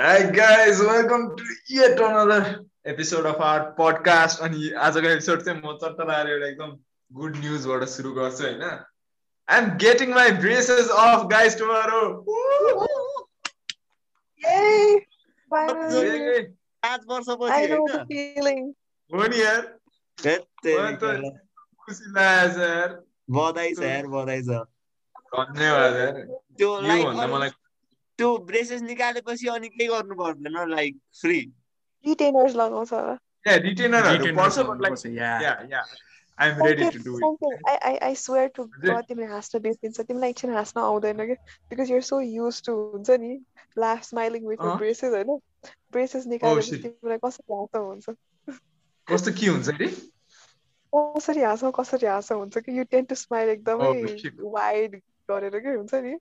Hi guys, welcome to yet another episode of our podcast. अनि आजको episode चाहिँ म चट्ट आएर एउटा एकदम गुड न्युजबाट सुरु गर्छु होइन। I am getting my braces off guys tomorrow पाँच वर्षपछि. हो नि यार। त्यो लाइक ब्रेसेस निकालेपछि अनि केही गर्नु पर्दैन लाइक फ्री Retainers लगाउँछ होला। yeah, रिटेनरहरू पर्छ yeah. yeah yeah I'm ready to do it Something, I, I, I swear to हजुर। God, तिमीले हाँस्न बिर्सिन्छ तिमीलाई एकछिन हाँस्न आउँदैन कि because you're so used to हुन्छ नि laugh smiling with uh. Braces होइन ब्रेसेस निकालेपछि. तिमीलाई कसरी हाँसो हुन्छ कस्तो के हुन्छ अरे कसरी हाँसो कसरी हाँसो हुन्छ कि यु टेन टु स्माइल एकदमै Oh. वाइड गरेर के हुन्छ नि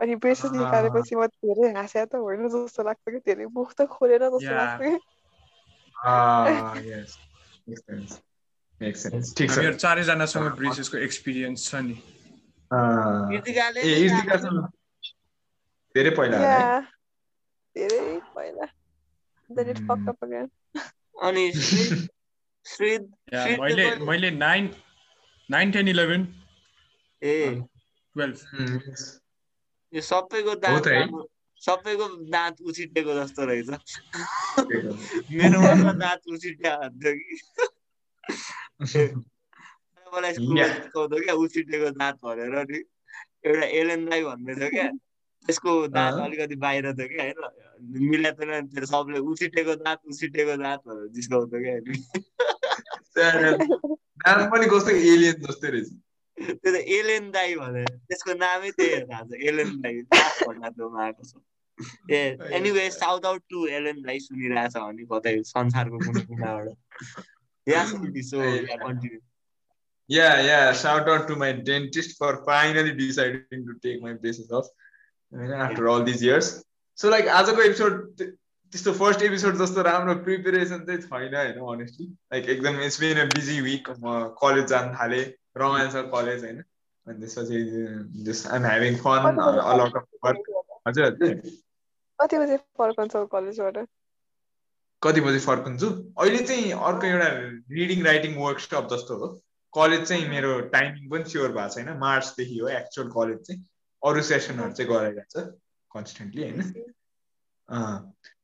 अनि ब्रेसेस Ah. निकालेपछि म धेरै हाँस्या त होइन जस्तो लाग्छ कि धेरै मुख त खोलेर जस्तो. लाग्छ कि चारैजनासँग ब्रेसेसको एक्सपिरियन्स छ नि धेरै पहिला. धेरै पहिला then it fucked up again. अनि श्रीद मैले मैले nine nine ten eleven uh twelve. यो सबैको दाँत सबैको दाँत उछिटेको जस्तो रहेछ। मेरो दाँत उछिट्या हुन्थ्यो कि। मलाई स्कुलमा. सिकाउँथ्यो क्या उछिटेको दाँत भनेर नि। एउटा एलेन दाई भन्ने थियो क्या। त्यसको दाँत। अलिकति बाहिर थियो क्या होइन? मिलाएको थिएन सबले उछिटेको दाँत उछिटेको दाँत भनेर जिस्काउँथ्यो क्या अनि नाम पनि कस्तो एलियन जस्तै रहेछ। त्यो त एलेन दाई भने त्यसको नामै त्यही थाहा छ एलेन दाई भन्नाथोमा आएको छ ए anyway shout out to Ellen दाई सुनिरहेछ भने कतै संसारको कुनै कुनाबाट Yes, so yeah, continue. Yeah, yeah. Shout out to my dentist for finally deciding to take my braces off. I mean, after all these years. So like आजको episode त्यस्तो first episode जस्तो राम्रो प्रिपेरेसन चाहिँ छैन होइन honestly like एकदम it's been a busy week म college जान थालेँ रमाइलो छ कलेज होइन अनि त्यसपछि just I'm having fun a lot of work हजुर हजुर. कति बजे फर्कन्छौ कलेजबाट कति बजी फर्कन्छु? अहिले चाहिँ अर्को एउटा रिडिङ राइटिङ वर्कसप जस्तो हो। कलेज चाहिँ मेरो टाइमिङ पनि स्योर भएको छैन। मार्चदेखि हो एक्चुअल कलेज चाहिँ। अरू सेसनहरू चाहिँ गराइरहेको छ कन्सटेन्टली होइन?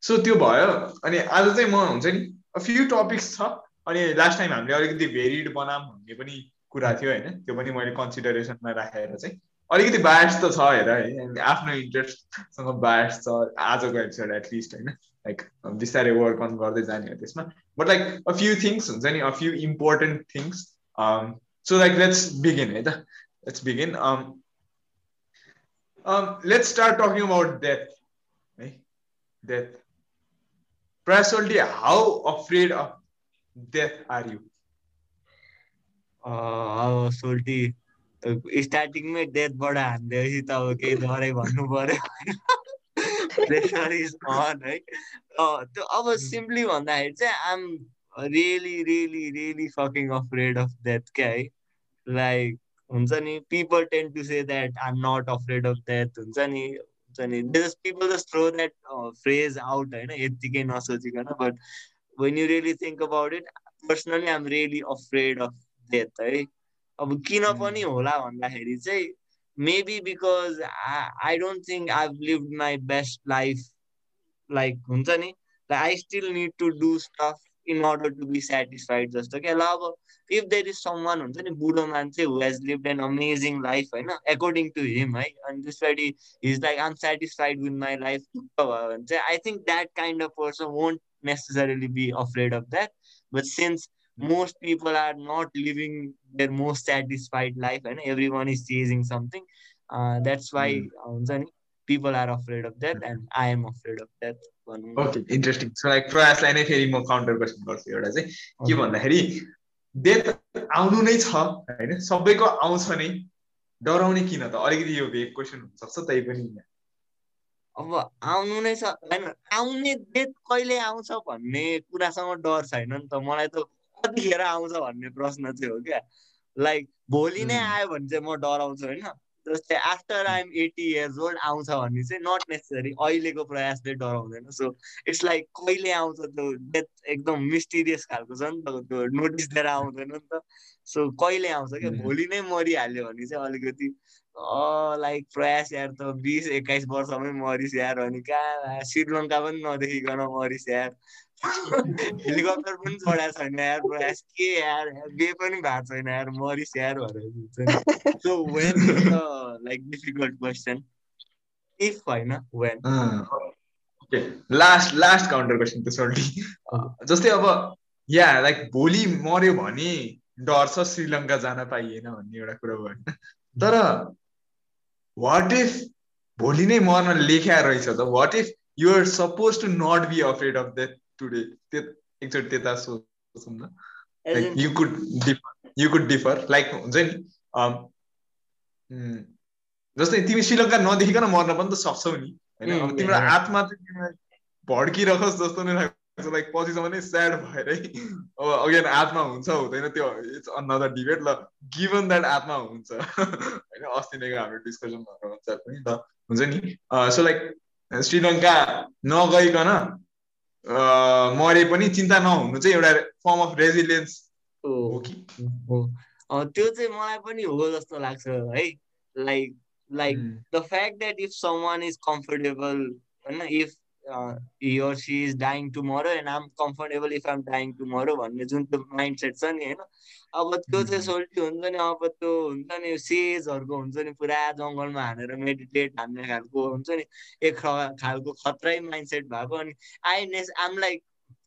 सो त्यो भयो। अनि आज चाहिँ म हुन्छ नि फ्यु टपिक्स छ। अनि लास्ट टाइम हामीले अलिकति भेरिड बनाऊँ भन्ने पनि कुरा थियो होइन त्यो पनि मैले कन्सिडरेसनमा राखेर चाहिँ अलिकति बायस त छ हेर है आफ्नो इन्ट्रेस्टसँग बायस छ आजको एपिसोड एटलिस्ट होइन लाइक बिस्तारै वर्क अन गर्दै जाने हो त्यसमा. But like a few things हुन्छ नि a few important things so like let's begin है त let's begin let's start talking about death है death प्रेसोल्टी how afraid of death are you अब सोल्टी। स्टार्टिङमै डेथबाट हानिदिएपछि त अब केही डरै भन्नु पर्यो प्रेसर इज अन है। त्यो अब सिम्पली भन्दाखेरि चाहिँ I'm really really really fucking afraid of death क्या है? लाइक हुन्छ नि people tend to say that I'm not afraid of death हुन्छ नि हुन्छ नि। People just throw that phrase out होइन यत्तिकै नसोचिकन। But when you really think about it personally I'm really afraid of death है। अब किन. पनि होला भन्दाखेरि चाहिँ maybe because I don't think I live my best life like हुन्छ नि? I still need to do stuff in order to be satisfied जस्तो क्या? ल अब if there is someone हुन्छ नि बुढो मान्छे who has lived an amazing life होइन? एकोर्डिङ टु हिम है? अनि त्यसपट्टि is like I'm satisfied with my life ढुक्क भयो भने चाहिँ I think that kind of person won't necessarily be afraid of that but since most people are not living their most satisfied life and everyone is chasing something. Uh, that's why हुन्छ नि people are afraid of death and I am afraid of death. भनौँ न। Okay interesting so like प्रयासलाई नै फेरि म counter question गर्छु एउटा चाहिँ के भन्दाखेरि डेथ आउनु नै छ होइन? सबैको आउँछ नै डराउने किन त? अलिकति यो भेग क्वेसन हुनसक्छ तै पनि अब आउनु नै छ होइन? आउने डेट कहिले आउँछ भन्ने कुरासँग डर छैन नि त। मलाई त कतिखेर आउँछ भन्ने प्रश्न चाहिँ हो क्या। लाइक भोलि नै Hmm. आयो भने चाहिँ म डराउँछु होइन। जस्तै after I'm eighty years old आउँछ भन्ने चाहिँ नट नेसेसरी अहिलेको प्रयासले डराउँदैन। सो इट्स लाइक कहिले आउँछ त्यो डेथ एकदम मिस्टिरियस खालको छ नि त त्यो नोटिस दिएर आउँदैन नि त। सो कहिले आउँछ क्या? Mhm. भोलि नै मरिहाल्यो भने चाहिँ अलिकति लाइक प्रयास यार त बिस एक्काइस वर्षमै मरिस यार अनि कहाँ श्रीलङ्का पनि नदेखिकन मरिस यार। हेलिकप्टर पनि चढाएको छैन यार प्रयास के यार बे पनि भएको छैन यार मरिस यार भनेर हुन्छ so when like difficult question if होइन when okay last last counter question त्यसोल्टी जस्तै अब या लाइक भोलि मर्यो भने डर छ श्रीलङ्का जान पाइएन भन्ने एउटा कुरा भयो होइन। तर वाट इफ भोलि नै मर्न लेख्या रहेछ त? What if you're suppose to not be afraid of that today त्यो एकचोटि त्यता सोचौँ न. You could differ you could differ like हुन्छ नि जस्तै तिमी श्रीलङ्का नदेखिकन मर्न पनि त सक्छौ नि. होइन? अब तिम्रो. आत्मा चाहिँ तिमीलाई भड्किरहोस् जस्तो नै लाग्छ. लाइक पछिसम्म नै स्याड भएरै अब अगेन आत्मा हुन्छ हुँदैन त्यो। इट्स अनदर डिबेट ल। गिभन द्याट आत्मा हुन्छ। होइन? अस्ति नै हाम्रो डिस्कसन भएको हुन्छ पनि त। हुन्छ नि? सो लाइक श्रीलङ्का नगइकन मरे पनि चिन्ता नहुनु चाहिँ एउटा फर्म अफ रेजिलियन्स हो कि? त्यो चाहिँ मलाई पनि हो जस्तो लाग्छ है। Like like the fact that if someone is comfortable होइन if uh, he or she is dying tomorrow and I'm comfortable if I'm dying tomorrow भन्ने जुन त्यो माइन्डसेट छ नि होइन अब त्यो चाहिँ. सोल्टी हुन्छ नि अब त्यो हुन्छ नि सेजहरूको हुन्छ नि पुरा जङ्गलमा हानेर मेडिटेट हान्ने खालको हुन्छ नि एक खालको खत्रै माइन्डसेट भएको अनि आई नेस आम लाइक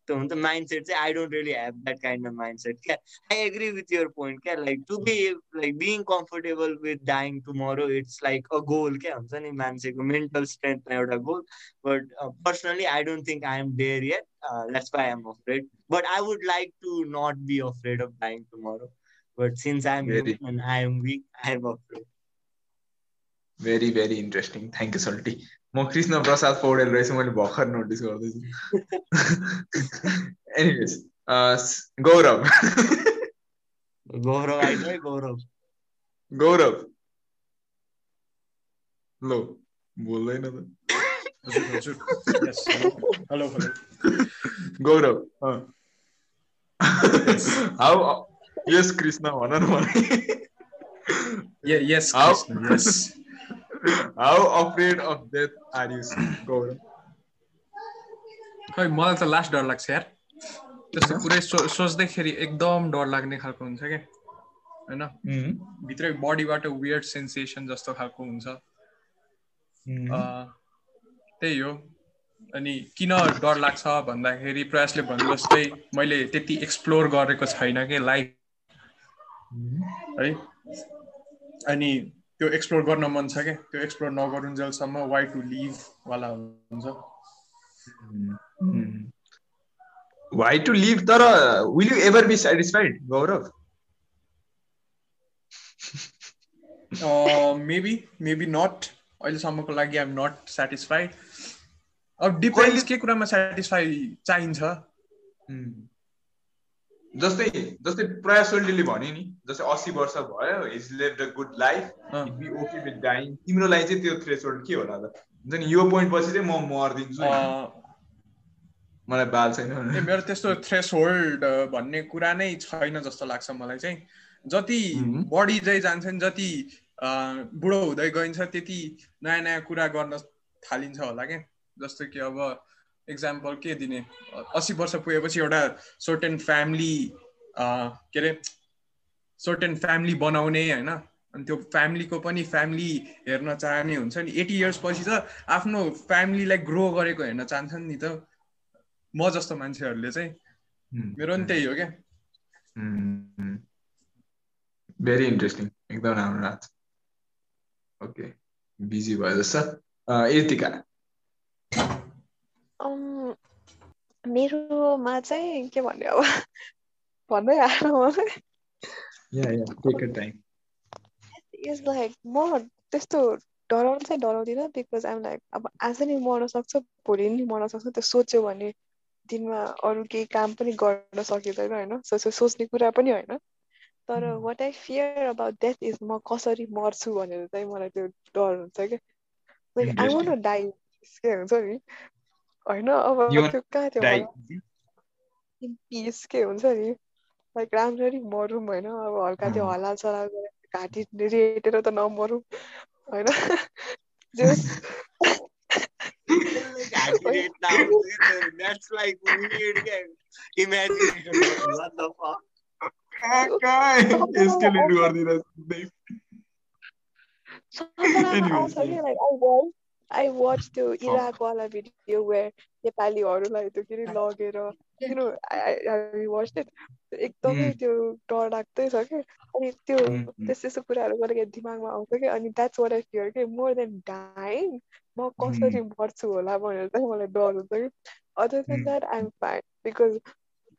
त्यो हुन्छ माइन्डसेट चाहिँ I don't really have that kind of mindset क्या I agree with your point. क्या like to be like being comfortable with dying tomorrow, it's like a goal. क्या हुन्छ नि मान्छेको mental strength मा एउटा goal. But uh, personally, I don't think I am there yet. Uh, that's why I'm afraid. But I would like to not be afraid of dying tomorrow. But since I'm Very- human and I am weak, I am afraid. Very very interesting thank you salty म कृष्ण प्रसाद पौडेल रहेछ मैले भर्खर notice गर्दैछु anyways Gaurav know Gaurav. Gaurav लो बोल्दैन त hello Gaurav how yes Krishna भन न मलाई yes Krishna yes how afraid of death are you Gaurav खै मलाई त लास्ट डर लाग्छ यार। त्यस्तो पुरै सो सोच्दैखेरि एकदम डर लाग्ने खालको हुन्छ क्या होइन? भित्रै बडीबाट वियर्ड सेन्सेसन जस्तो खालको हुन्छ। अँ, त्यही हो। अनि किन डर लाग्छ भन्दाखेरि प्रयासले भने जस्तै मैले त्यति एक्सप्लोर गरेको छैन कि लाइफ है? अनि त्यो एक्सप्लोर गर्न मन छ क्या? त्यो एक्सप्लोर नगरुन्जेलसम्म वाइ टु लिभ वाला हुन्छ। वाइ टु लिभ तर will you ever be satisfied Gaurav maybe maybe not अहिलेसम्मको लागि आइएम नट सेटिस्फाइड अब डिपेन्ड्स के कुरामा सेटिस्फाई चाहिन्छ। जस्तै जस्तै प्रयास सोल्टीले भने नि जस्तै अस्सी वर्ष भयो is live a good life be okay with dying तिम्रो लागि चाहिँ त्यो थ्रेसोल्ड के होला त? हुन्छ नि यो पोइन्ट पछि चाहिँ म मरिदिन्छु मलाई बाल छैन। मेरो त्यस्तो थ्रेस होल्ड भन्ने कुरा नै छैन जस्तो लाग्छ मलाई चाहिँ। जति. बढी चाहिँ जान्छ नि जति बुढो हुँदै गइन्छ त्यति नयाँ नयाँ कुरा गर्न थालिन्छ होला क्या। जस्तो कि अब इक्जाम्पल के दिने? अस्सी वर्ष पुगेपछि एउटा सर्टेन फ्यामिली के अरे? सर्टेन फ्यामिली बनाउने होइन? अनि त्यो फ्यामिलीको पनि फ्यामिली हेर्न चाहने हुन्छ नि। एटी इयर्स पछि त आफ्नो फ्यामिलीलाई ग्रो गरेको हेर्न चाहन्छन् नि त म जस्तो मान्छेहरूले चाहिँ. मेरो पनि त्यही हो क्या। भेरी इन्ट्रेस्टिङ एकदम राम्रो लाग्छ। ओके बिजी भयो जस्तो यतिका। मेरोमा चाहिँ के भन्ने अब भन्दै टाइम इज लाइक म त्यस्तो डराउनु चाहिँ डराउँदिनँ बिकज आइम लाइक अब आज नै मर्न सक्छ भोलि नि मर्न सक्छ त्यो सोच्यो भने दिनमा अरू केही काम पनि गर्न सकिँदैन होइन सो सो- सोच्ने कुरा पनि होइन तर what I fear about death is म कसरी मर्छु भनेर चाहिँ मलाई त्यो डर हुन्छ क्या लाइक आई वान डाइ के हुन्छ नि होइन अब त्यो कहाँ थियो पिस के हुन्छ नि? लाइक राम्ररी मरौँ होइन अब हल्का त्यो हल्ला चला गरेर घाँटी रेटेर त नमरौँ होइन? जस आई वाच त्यो इराकवाला भिडियो वेयर नेपालीहरूलाई त्यो के अरे लगेर you know I watch it एकदमै त्यो डर लाग्दै छ कि अनि त्यो त्यस्तो त्यस्तो कुराहरू गरेर दिमागमा आउँछ कि अनि द्याट्स वाट आई फियर कि मोर देन डाइङ म कसरी मर्छु होला भनेर चाहिँ मलाई डर हुन्छ कि other than that I'm fine because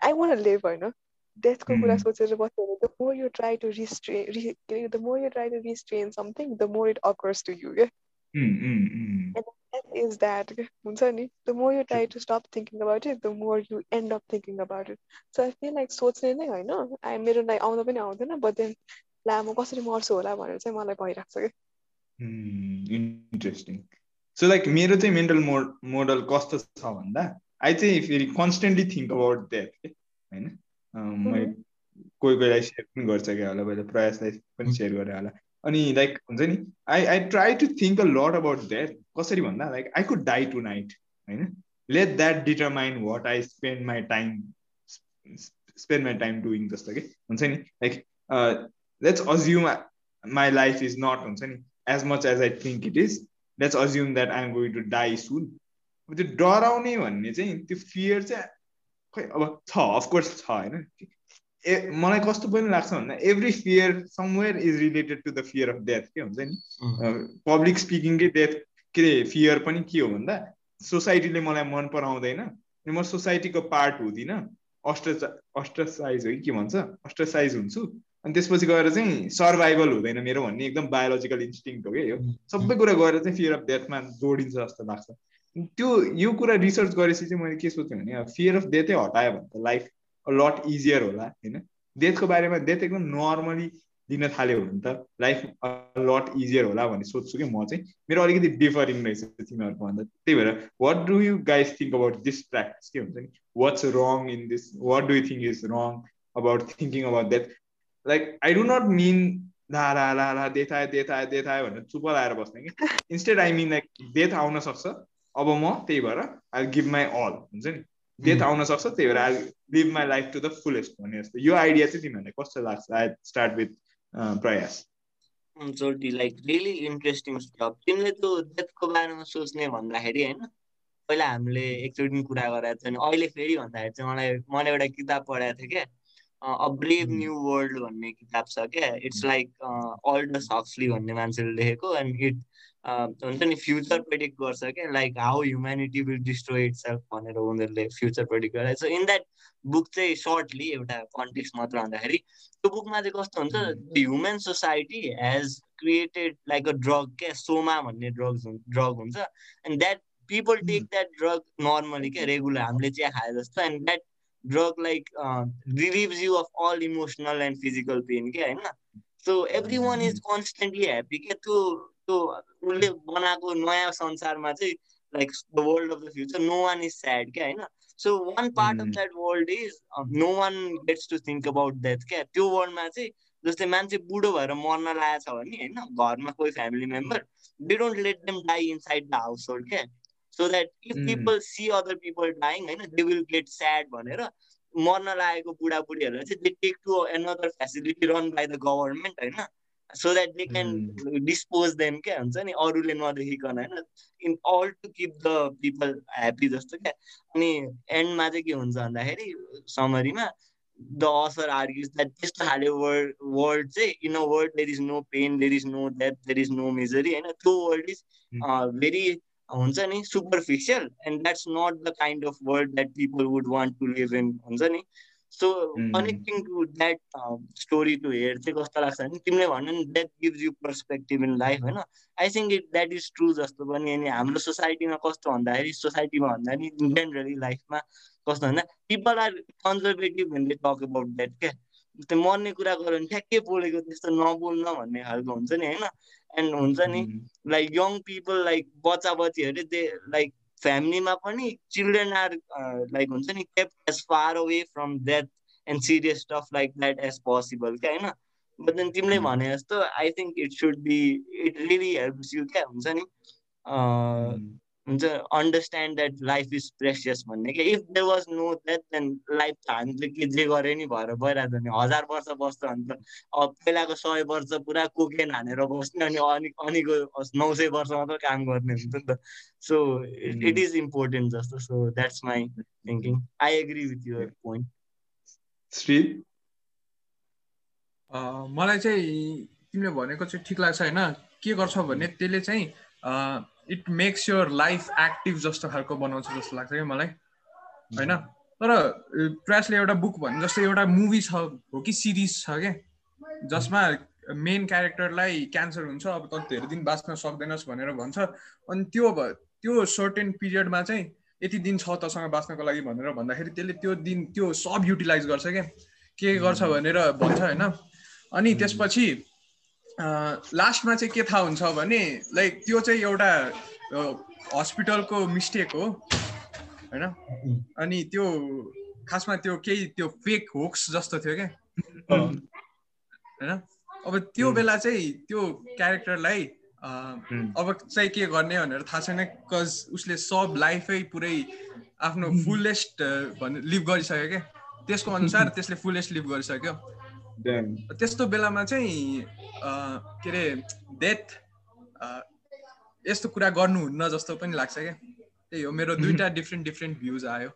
I want live होइन डेथको कुरा सोचेर बस्यो भने the more you try to restrain the more you try to restrain something the more it occurs to you क्या is that हुन्छ नि the more you try to stop thinking about it the more you end up thinking about it. So I feel like सोच्ने नै होइन I मेरो आउँदा पनि आउँदैन बट देन ला म कसरी मर्छु होला भनेर चाहिँ मलाई भइरहेको छ कि इन्ट्रेस्टिङ सो लाइक मेरो चाहिँ मेन्टल मोड मोडल कस्तो छ भन्दा आई चाहिँ फेरि कन्सटेन्टली थिङ्क अबाउट द्याट होइन मैले कोही कोहीलाई सेयर पनि गर्छ क्या होला पहिला प्रयासलाई पनि सेयर गरेँ होला। अनि लाइक हुन्छ नि? I I try to think a lot about that कसरी भन्दा like I could die tonight होइन? Let that determine what I spend my time spend my time doing जस्तो कि? हुन्छ नि? Like let's assume my life is not हुन्छ नि? As much as I think it is let's assume that am going to die soon अब त्यो डराउने भन्ने चाहिँ त्यो फियर चाहिँ खै अब छ अफकोर्स छ होइन? ए मलाई कस्तो पनि लाग्छ भन्दा every fear somewhere is related to the fear of death के हुन्छ नि? पब्लिक स्पिकिङकै डेथ के अरे फियर पनि के हो भन्दा सोसाइटीले मलाई मन पराउँदैन अनि म सोसाइटीको पार्ट हुँदिनँ अस्ट्र अस्ट्रसाइज हो कि के भन्छ? अस्ट्रसाइज हुन्छु अनि त्यसपछि गएर चाहिँ सर्भाइभल हुँदैन मेरो भन्ने एकदम बायोलोजिकल इन्स्टिङ हो क्या यो। सबै कुरा गएर चाहिँ फियर अफ डेथमा जोडिन्छ जस्तो लाग्छ। त्यो यो कुरा रिसर्च गरेपछि चाहिँ मैले के सोचेँ भने फियर अफ डेथै हटायो भने त लाइफ लट इजियर होला होइन? डेथको बारेमा डेथ एकदम नर्मली दिन थाल्यो भने त लाइफ लट इजियर होला भन्ने सोध्छु कि म चाहिँ। मेरो अलिकति डिफरिङ रहेछ तिमीहरूको भन्दा त्यही भएर what do you guys think about this practice के हुन्छ नि? What's wrong in this what do you think is wrong about thinking about death like I do not mean la la la ला डेथ आयो death आयो death आयो भनेर चुप लाएर बस्ने कि। Instead I mean like death आउन सक्छ। अब म त्यही भएर आई गिभ माई अल हुन्छ नि। डेथ आउन सक्छ त्यही भएर I live my life to the fullest भने जस्तो। यो आइडिया चाहिँ तिमीहरूलाई कस्तो लाग्छ? आई स्टार्ट विथ प्रयास। चोटी लाइक रियली इन्ट्रेस्टिङ स्टफ तिमीले त्यो डेथको बारेमा सोच्ने भन्दाखेरि होइन पहिला हामीले एकचोटि कुरा गरेको थियो अनि अहिले फेरि भन्दाखेरि चाहिँ मलाई मैले एउटा किताब पढाएको थिएँ क्या। अ ब्रेभ न्यू वर्ल्ड भन्ने किताब छ क्या। इट्स लाइक अल्डस हक्सली भन्ने मान्छेले लेखेको एन्ड इट हुन्छ नि फ्युचर प्रेडिक्ट गर्छ क्या like how humanity will destroy itself भनेर उनीहरूले फ्युचर प्रेडिक्ट गरेर। सो इन द्याट बुक चाहिँ सर्टली एउटा कन्टेक्स्ट मात्र भन्दाखेरि त्यो बुकमा चाहिँ कस्तो हुन्छ? The human society has created like a drug क्या सोमा भन्ने ड्रग्स ड्रग हुन्छ। And that people take that drug normally क्या रेगुलर हामीले चिया खाए जस्तो। And that drug like relieves you of all emotional and physical pain क्या होइन? So everyone is constantly happy क्या त्यो त्यो उसले बनाएको नयाँ संसारमा चाहिँ like the world of the future no one is sad क्या होइन so one part of that world is no one gets to think about that क्या? त्यो वर्ल्डमा चाहिँ जस्तै मान्छे बुढो भएर मर्न लागेको छ भने होइन घरमा कोही family member they don't let them die inside the household क्या so that if people see other people dying होइन दे विल गेट स्याड भनेर मर्न लागेको बुढाबुढीहरूलाई चाहिँ they take to another facility run by the government होइन? So that they can dispose them क्या हुन्छ नि? अरूले नदेखिकन होइन? In all to keep the people happy जस्तो क्या? अनि एन्डमा चाहिँ के हुन्छ भन्दाखेरि समरीमा द असर आर्ग्युज द्याट त्यस्तो खाले वर्ड वर्ल्ड चाहिँ in a world there is no pain there is no death there is no misery होइन? त्यो वर्ल्ड इज भेरी हुन्छ नि superficial and that's not the kind of world that people would want to live in हुन्छ नि so connecting to that story to here चाहिँ कस्तो लाग्छ भने तिमीले भन्यो नि that gives you perspective in life होइन I think it that is true जस्तो पनि अनि हाम्रो सोसाइटीमा कस्तो भन्दाखेरि सोसाइटीमा भन्दा नि जेनरली लाइफमा कस्तो भन्दा people are conservative when they talk about that क्या त्यो मर्ने कुरा गऱ्यो भने ठ्याक्कै बोलेको त्यस्तो नबोल्न भन्ने खालको हुन्छ नि होइन एन्ड हुन्छ नि लाइक यङ पिपल लाइक बच्चा बच्चीहरू दे लाइक फ्यामिलीमा पनि चिल्ड्रेन आर लाइक हुन्छ नि keep as far away from that and serious stuff like that as possible क्या होइन? बट देन तिमीले भने जस्तो I think it should be it really helps you क्या हुन्छ नि? हुन्छ understand that life is precious भन्ने क्या if there was no that then life त हामीले के जे गरे नि भएर भइरहेको नि। हजार वर्ष बस्छ भने त अब पहिलाको सय वर्ष पुरा कोकेन हानेर बस्ने अनि अनि अनिको नौ सय वर्ष मात्र काम गर्ने हुन्छ नि त। सो इट इज इम्पोर्टेन्ट जस्तो। So that's my thinking I agree with your point Shri मलाई चाहिँ तिमीले भनेको चाहिँ ठिक लाग्छ होइन? के गर्छ भने त्यसले चाहिँ it makes your life active जस्तो खालको बनाउँछ जस्तो लाग्छ क्या मलाई। होइन? तर प्रेसले एउटा बुक भन्नु जस्तो एउटा मुभी छ हो कि सिरिज छ क्या? जसमा मेन क्यारेक्टरलाई क्यान्सर हुन्छ अब त धेरै दिन बाँच्न सक्दैनस् भनेर भन्छ। अनि त्यो त्यो सर्टेन पिरियडमा चाहिँ यति दिन छ तसँग बाँच्नको लागि भनेर भन्दाखेरि त्यसले त्यो दिन त्यो सब युटिलाइज गर्छ क्या। के गर्छ भनेर भन्छ होइन? अनि त्यसपछि लास्टमा चाहिँ के थाहा हुन्छ भने लाइक त्यो चाहिँ एउटा हस्पिटलको मिस्टेक हो होइन? अनि त्यो खासमा त्यो केही त्यो फेक होक्स जस्तो थियो क्या। होइन? अब त्यो बेला चाहिँ त्यो क्यारेक्टरलाई अब चाहिँ के गर्ने भनेर थाहा छैन बिकज उसले सब लाइफै पुरै आफ्नो फुलेस्ट भन्ने लिभ गरिसक्यो क्या। त्यसको अनुसार त्यसले फुलेस्ट लिभ गरिसक्यो। त्यस्तो बेलामा चाहिँ के अरे डेथ यस्तो कुरा गर्नुहुन्न जस्तो पनि लाग्छ क्या। त्यही हो मेरो दुइटा डिफ्रेन्ट डिफ्रेन्ट भ्युज आयो।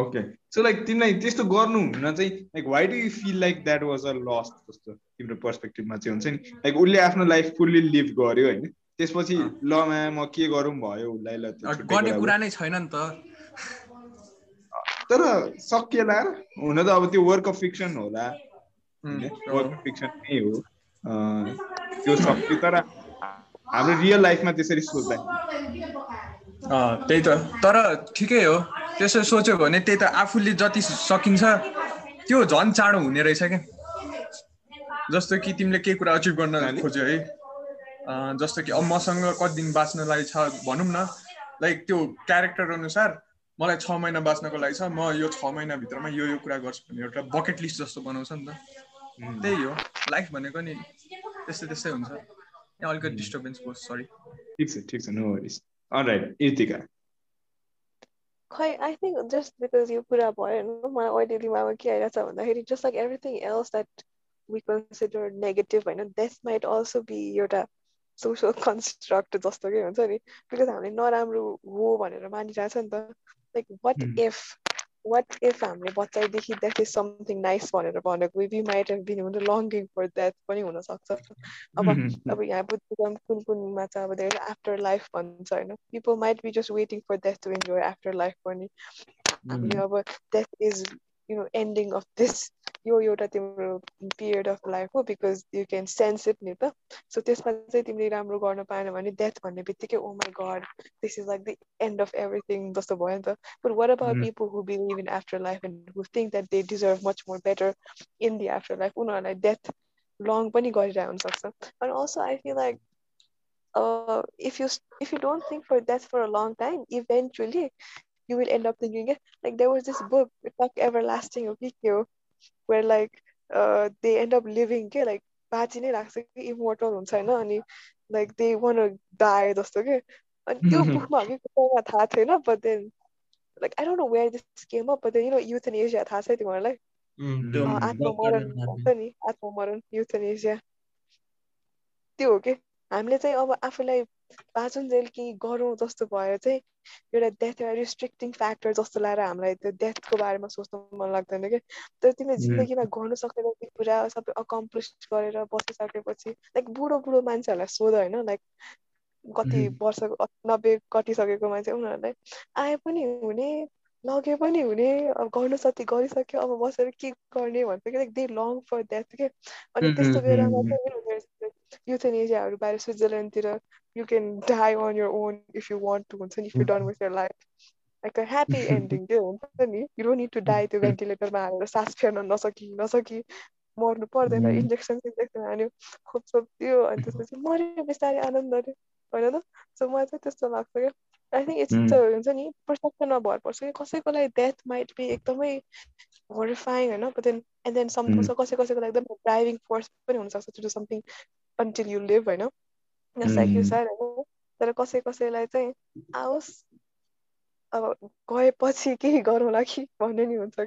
ओके सो लाइक तिमीलाई त्यस्तो गर्नुहुन्न चाहिँ like why do you feel like that was a loss जस्तो तिम्रो पर्सपेक्टिभमा चाहिँ हुन्छ नि? लाइक उसले आफ्नो लाइफ फुल्ली लिभ गर्यो होइन। त्यसपछि ल म के गरौँ भयो? उसलाई ल गर्ने कुरा नै छैन नि त। तर सकिएला हुन त अब त्यो वर्क अफ फिक्सन होला। वर्क फिक्सन नै हो। त्यो सक्यो तर हाम्रो रियल लाइफमा त्यसरी सोच्दा। त्यही त। तर ठिकै हो। त्यसो सोच्यो भने त्यही त आफूले जति सकिन्छ त्यो झन् चाँडो हुने रहेछ क्या। जस्तो कि तिमीले केही कुरा अचिभ गर्न खोज्यो है। जस्तो कि अब मसँग कति दिन बाँच्नलाई छ भनौँ न। लाइक त्यो क्यारेक्टर अनुसार मलाई छ महिना बाँच्नको लागि छ म यो छ महिनाभित्रमा यो यो कुरा गर्छु भने एउटा बकेट लिस्ट जस्तो बनाउँछ नि त। त्यही हो। लाइफ भनेको नि त्यस्तै त्यस्तै हुन्छ। यहाँ अलिकति डिस्टर्बेन्स भयो सरी ठिक छ ठिक छ नो वरिज अलराइट इर्तिका खै आई थिङ्क जस्ट बिकज यो कुरा भयो होइन मलाई अहिले दिमागमा के आइरहेको छ भन्दाखेरि just like everything else that we consider negative होइन द्याट माइट अल्सो बी एउटा सोसल कन्स्ट्रक्ट जस्तो के हुन्छ नि। बिकज हामीले नराम्रो हो भनेर मानिरहेको छ नि त। Like what if what if हामीले बच्चादेखि द्याट इज समथिङ नाइस भनेर भनेको वी माइट हेभ बिन हुन्छ लङ्गिङ फर द्याट पनि हुनसक्छ अब अब यहाँ बुद्धिज्म कुन कुनमा छ अब धेरै आफ्टर लाइफ भन्छ होइन people might be just waiting for that to enjoy after life पनि हामीले अब that is you know ending of this यो एउटा तिम्रो पिरियड अफ लाइफ हो because you can sense it नि त सो त्यसमा चाहिँ तिमीले राम्रो गर्न पाएन भने डेथ भन्ने बित्तिकै ओ my God this is like the end of everything जस्तो भयो नि त. But what about people who believe in after life and who think that they deserve much more better in the after life उनीहरूलाई death long पनि गरिरहेको हुनसक्छ. अनि also I feel like uh, if you if you don't think for death for a long time, eventually you will end up thinking it. Like there was this book, Talk Everlasting of Kikyo, where like uh, they end up living के like बाँची नै राख्छ कि immortal हुन्छ होइन अनि like they one die जस्तो के अनि त्यो बुकमा हामी कसैमा थाहा थिएन but then like I don't know where this came up but then you know euthanasia थाहा छ तिमीहरूलाई आत्ममरण भन्छ नि आत्ममरण युथनेसिया त्यो हो कि हामीले चाहिँ अब आफूलाई बाँचुन्जेल कि गरौँ जस्तो भयो चाहिँ एउटा डेथ एउटा रिस्ट्रिक्टिङ फ्याक्टर जस्तो लगाएर हामीलाई त्यो डेथको बारेमा सोच्नु मन लाग्दैन क्या तर तिमीले जिन्दगीमा गर्नु सकेर त्यो कुरा सबै अकम्प्लिस गरेर बसिसकेपछि लाइक बुढो बुढो मान्छेहरूलाई सोध होइन लाइक कति वर्ष नब्बे कटिसकेको मान्छे उनीहरूलाई आए पनि हुने लगे पनि हुने। अब गर्नु जति गरिसक्यो अब बसेर के गर्ने भन्छ कि like they long for that के अनि त्यस्तो बेलामा चाहिँ युथेनेजियाहरू बाहिर स्विजरल्यान्डतिर you can die on your own if you want to and if you're done with your life like a happy ending त्यो हुन्छ नि। You don't need to die त्यो भेन्टिलेटरमा हालेर सास फेर्न नसकी नसकी। मर्नु पर्दैन इन्जेक्सन इन्जेक्सन हान्यो खोप सोप दियो अनि त्यसपछि मऱ्यो बिस्तारै आनन्द अरे होइन त? सो मलाई चाहिँ त्यस्तो लाग्छ क्या। आई थिङ्क इट्स हुन्छ नि पर्सेप्सनमा भर पर्छ कि लागि डेथ माइट बी एकदमै होरिफाइङ होइन but then and then some कसै कसैको लागि एकदम ड्राइभिङ फोर्स पनि हुनसक्छ to do something until you live होइन लाइक यु सर होइन तर कसै कसैलाई चाहिँ आओस् अब गएपछि केही गरौँला कि भन्ने नि हुन्छ।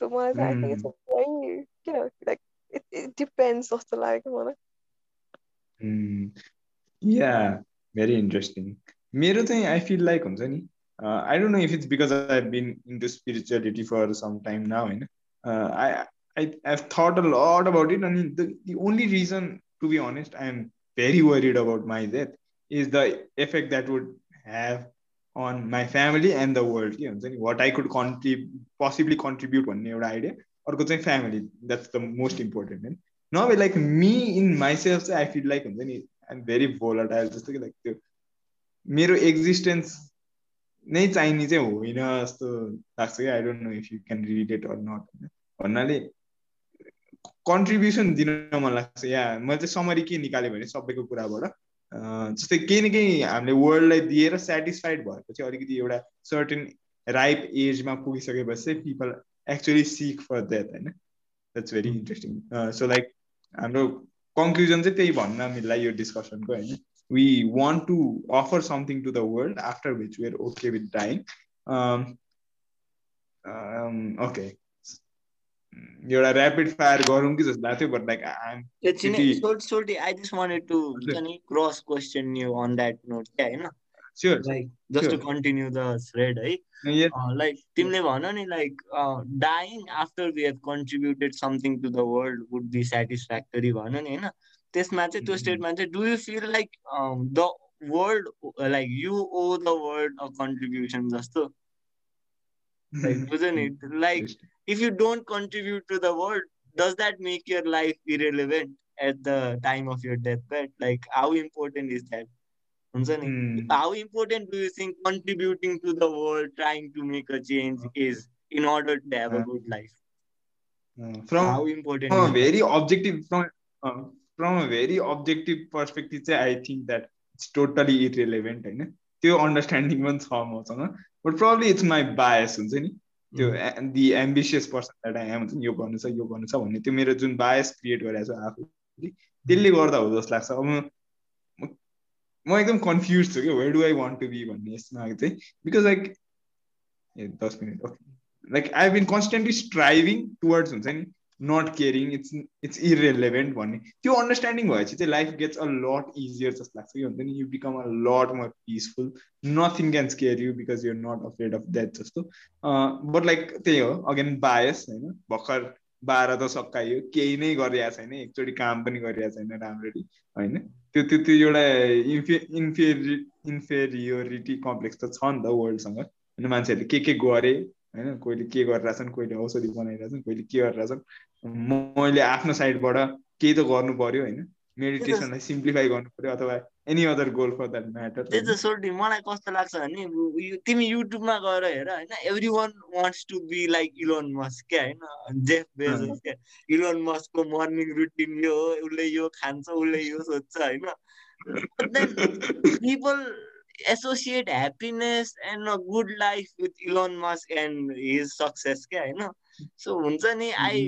सो मलाई चाहिँ आई थिङ्क इट्स भेरी किन लाइक इट इट डिपेन्ड्स जस्तो लाग्यो मलाई। या भेरी इन्ट्रेस्टिङ मेरो चाहिँ आई फिल लाइक हुन्छ नि I don't know if it's because I been into spirituality for some time now होइन I I have thought a lot about it अनि the only reason to be honest I am very worried about my death is the effect that would have on my family and the world के हुन्छ नि what I could contrib possibly contribute भन्ने एउटा idea अर्को चाहिँ family that's the most important होइन नभए like me in myself चाहिँ आई फिल लाइक हुन्छ नि आइ एम भेरी भोलाटाइल जस्तो कि लाइक त्यो मेरो एक्जिस्टेन्स नै चाहिने चाहिँ होइन जस्तो लाग्छ कि I don't know if you can relate or not होइन भन्नाले कन्ट्रिब्युसन दिन मन लाग्छ या। मैले चाहिँ समरी के निकालेँ भने सबैको कुराबाट। जस्तै केही न केही हामीले वर्ल्डलाई दिएर सेटिस्फाइड भएपछि अलिकति एउटा सर्टेन राइप एजमा पुगिसकेपछि चाहिँ people actually seek for that होइन that's very interesting so like हाम्रो कन्क्लुजन चाहिँ त्यही भन्न मिल्ला यो डिस्कसनको होइन? We want to offer something to the world after which we're okay with dying okay एउटा ऱ्यापिड फायर गरौँ कि जस्तो लाग्थ्यो but like I just wanted to cross question you on that note क्या होइन sure like just sure. to continue the thread है yeah. uh, like तिमीले भन नि like uh, dying after we have contributed something to the world would be satisfactory भन नि होइन test matches to a state mm-hmm. matches do you feel like um, the world uh, like you owe the world a contribution jasto like isn't it? Like if you don't contribute to the world does that make your life irrelevant at the time of your deathbed? Like how important is that? Mm. how important do you think contributing to the world trying to make a change is in order to have a good life? From how important from a very objective from uh, from a very objective perspective चाहिँ I think that it's totally irrelevant होइन? त्यो understanding पनि छ मसँग but problem it's my bias हुन्छ नि? त्यो the ambitious person that I am हुन्छ नि? यो गर्नु छ यो गर्नु छ भन्ने त्यो मेरो जुन बायस क्रिएट गरेको छ आफूले त्यसले गर्दा हो जस्तो लाग्छ। अब म एकदम कन्फ्युज छु कि where do I want to be भन्ने यसमा चाहिँ बिकज लाइक ए दस minute okay like I been constantly striving towards हुन्छ नि? Not caring it's it's irrelevant भन्ने त्यो अन्डरस्ट्यान्डिङ भएपछि चाहिँ life gets a lot easier जस्तो लाग्छ कि हुन्छ नि you become a lot more peaceful nothing can scare you because you're not afraid of that जस्तो बट लाइक त्यही हो अगेन बायस होइन भर्खर बाह्र त सकाइयो केही नै गरिरहेको छैन एकचोटि काम पनि गरिरहेको छैन राम्ररी होइन? त्यो त्यो त्यो एउटा इन्फे इन्फेरि इन्फेरियोरिटी कम्प्लेक्स त छ नि त वर्ल्डसँग होइन मान्छेहरूले के के गरे होइन? कोहीले के गरिरहेछन् कोहीले औषधि बनाइरहेछन् कोहीले के गरिरहेछन्। मैले आफ्नो साइडबाट केही त गर्नु पर्यो होइन। मेडिटेसनलाई सिम्प्लिफाई गर्नु पर्यो अथवा any other goal for that matter त्यही त सोल्टी मलाई कस्तो लाग्छ भने तिमी युट्युबमा गएर हेर होइन everyone wants to be like Elon Musk क्या होइन जेफ बेजस क्या। इलोन मस्कको मर्निङ रुटिन यो हो उसले यो खान्छ उसले यो सोध्छ होइन। People associate happiness and a good life with Elon Musk and his success क्या होइन। सो हुन्छ नि आई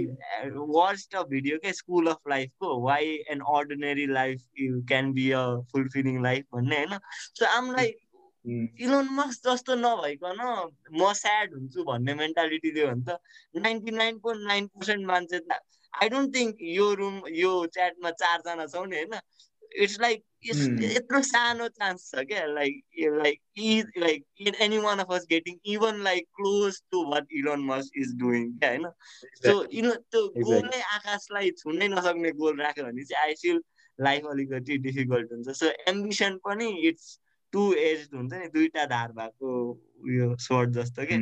वाच अ भिडियो क्या स्कुल अफ लाइफको why an ordinary life you can be a fulfilling life भन्ने होइन so um like Elon Musk जस्तो नभइकन म स्याड हुन्छु भन्ने मेन्टालिटीले हो भने त ninety nine point nine percent मान्छे त आई डोन्ट थिङ्क यो रुम यो च्याटमा चारजना छौँ नि होइन इट्स लाइक यत्रो सानो चान्स छ क्या like like like any one of us getting even like close to what Elon Musk is doing क्या होइन सो इनो त्यो गोलै आकाशलाई छुनै नसक्ने गोल राख्यो भने चाहिँ आई फिल लाइफ अलिकति डिफिकल्ट हुन्छ। सो एम्बिसन पनि इट्स टु एज हुन्छ नि दुईटा धार भएको उयो सर्ट जस्तो के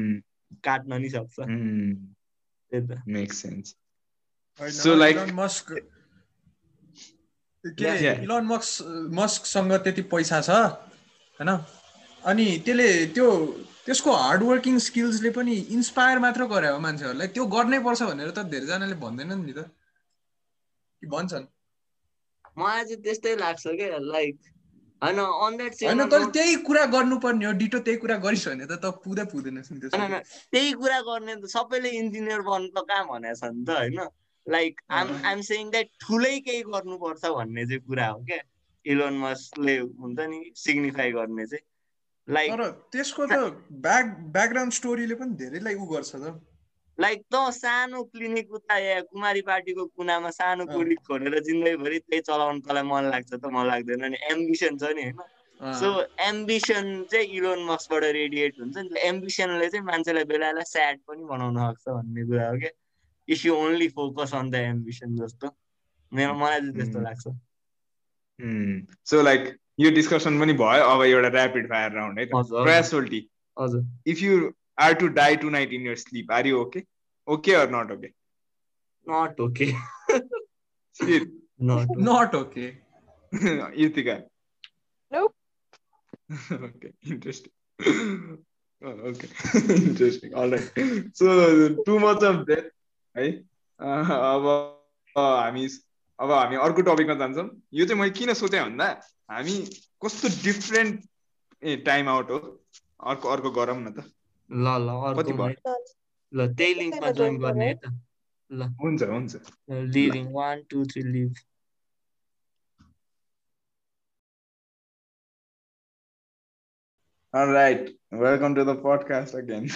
काट्न नि सक्छ। त्यही त। Make sense so like Musk के इलोन मस्क मस्कसँग त्यति पैसा छ होइन? अनि त्यसले त्यो त्यसको हार्डवर्किङ स्किल्सले पनि इन्सपायर मात्र गरे हो मान्छेहरूलाई त्यो गर्नै पर्छ भनेर त धेरैजनाले भन्दैनन् नि त। भन्छन्? मलाई चाहिँ त्यस्तै लाग्छ क्या लाइक होइन अन द्याट होइन तैँले त्यही कुरा गर्नुपर्ने हो डिटो त्यही कुरा गरिस् भने त त पुरै पुग्दैन त्यही कुरा गर्ने त सबैले इन्जिनियर बन्नु त कहाँ भनेको छ नि त होइन? Like um I'm saying that ठुलै केही गर्नुपर्छ भन्ने चाहिँ कुरा हो क्या। इलोन मस्कले हुन्छ नि सिग्निफाई गर्ने चाहिँ। लाइक त्यसको त ब्याक ब्याकग्राउन्ड स्टोरीले पनि धेरैलाई उ गर्छ त। लाइक त सानो क्लिनिक उता कुमारी पार्टीको कुनामा सानो क्लिनिक खोलेर जिन्दगीभरि त्यही चलाउनु तँलाई मन लाग्छ त मन लाग्दैन नि। एम्बिसन छ नि होइन। सो एम्बिसन चाहिँ इलोन मस्कबाट रेडिएट हुन्छ नि। एम्बिसनले चाहिँ मान्छेलाई बेला बेला स्याड पनि बनाउन सक्छ भन्ने कुरा हो क्या। If you only focus on the ambition जस्तो मेरो मलाई चाहिँ त्यस्तो लाग्छ। सो लाइक यो डिस्कसन पनि भयो अब एउटा ऱ्यापिड फायर राउन्ड है क्रासोल्टी हजुर if you are to die tonight in your sleep are you okay okay or not okay not okay not okay Yutika okay. Interesting. Okay. Interesting. All right. So too much of that. है? अब हामी अब हामी अर्को टपिकमा जान्छौँ। यो चाहिँ मैले किन सोचेँ भन्दा हामी कस्तो डिफ्रेन्ट ए टाइम आउट हो। अर्को अर्को गरौँ न त। ल ल कति भयो? ल त्यही लिङ्कमा जोइन गर्ने है त। ल। हुन्छ हुन्छ। Living one two three live right welcome to the podcast again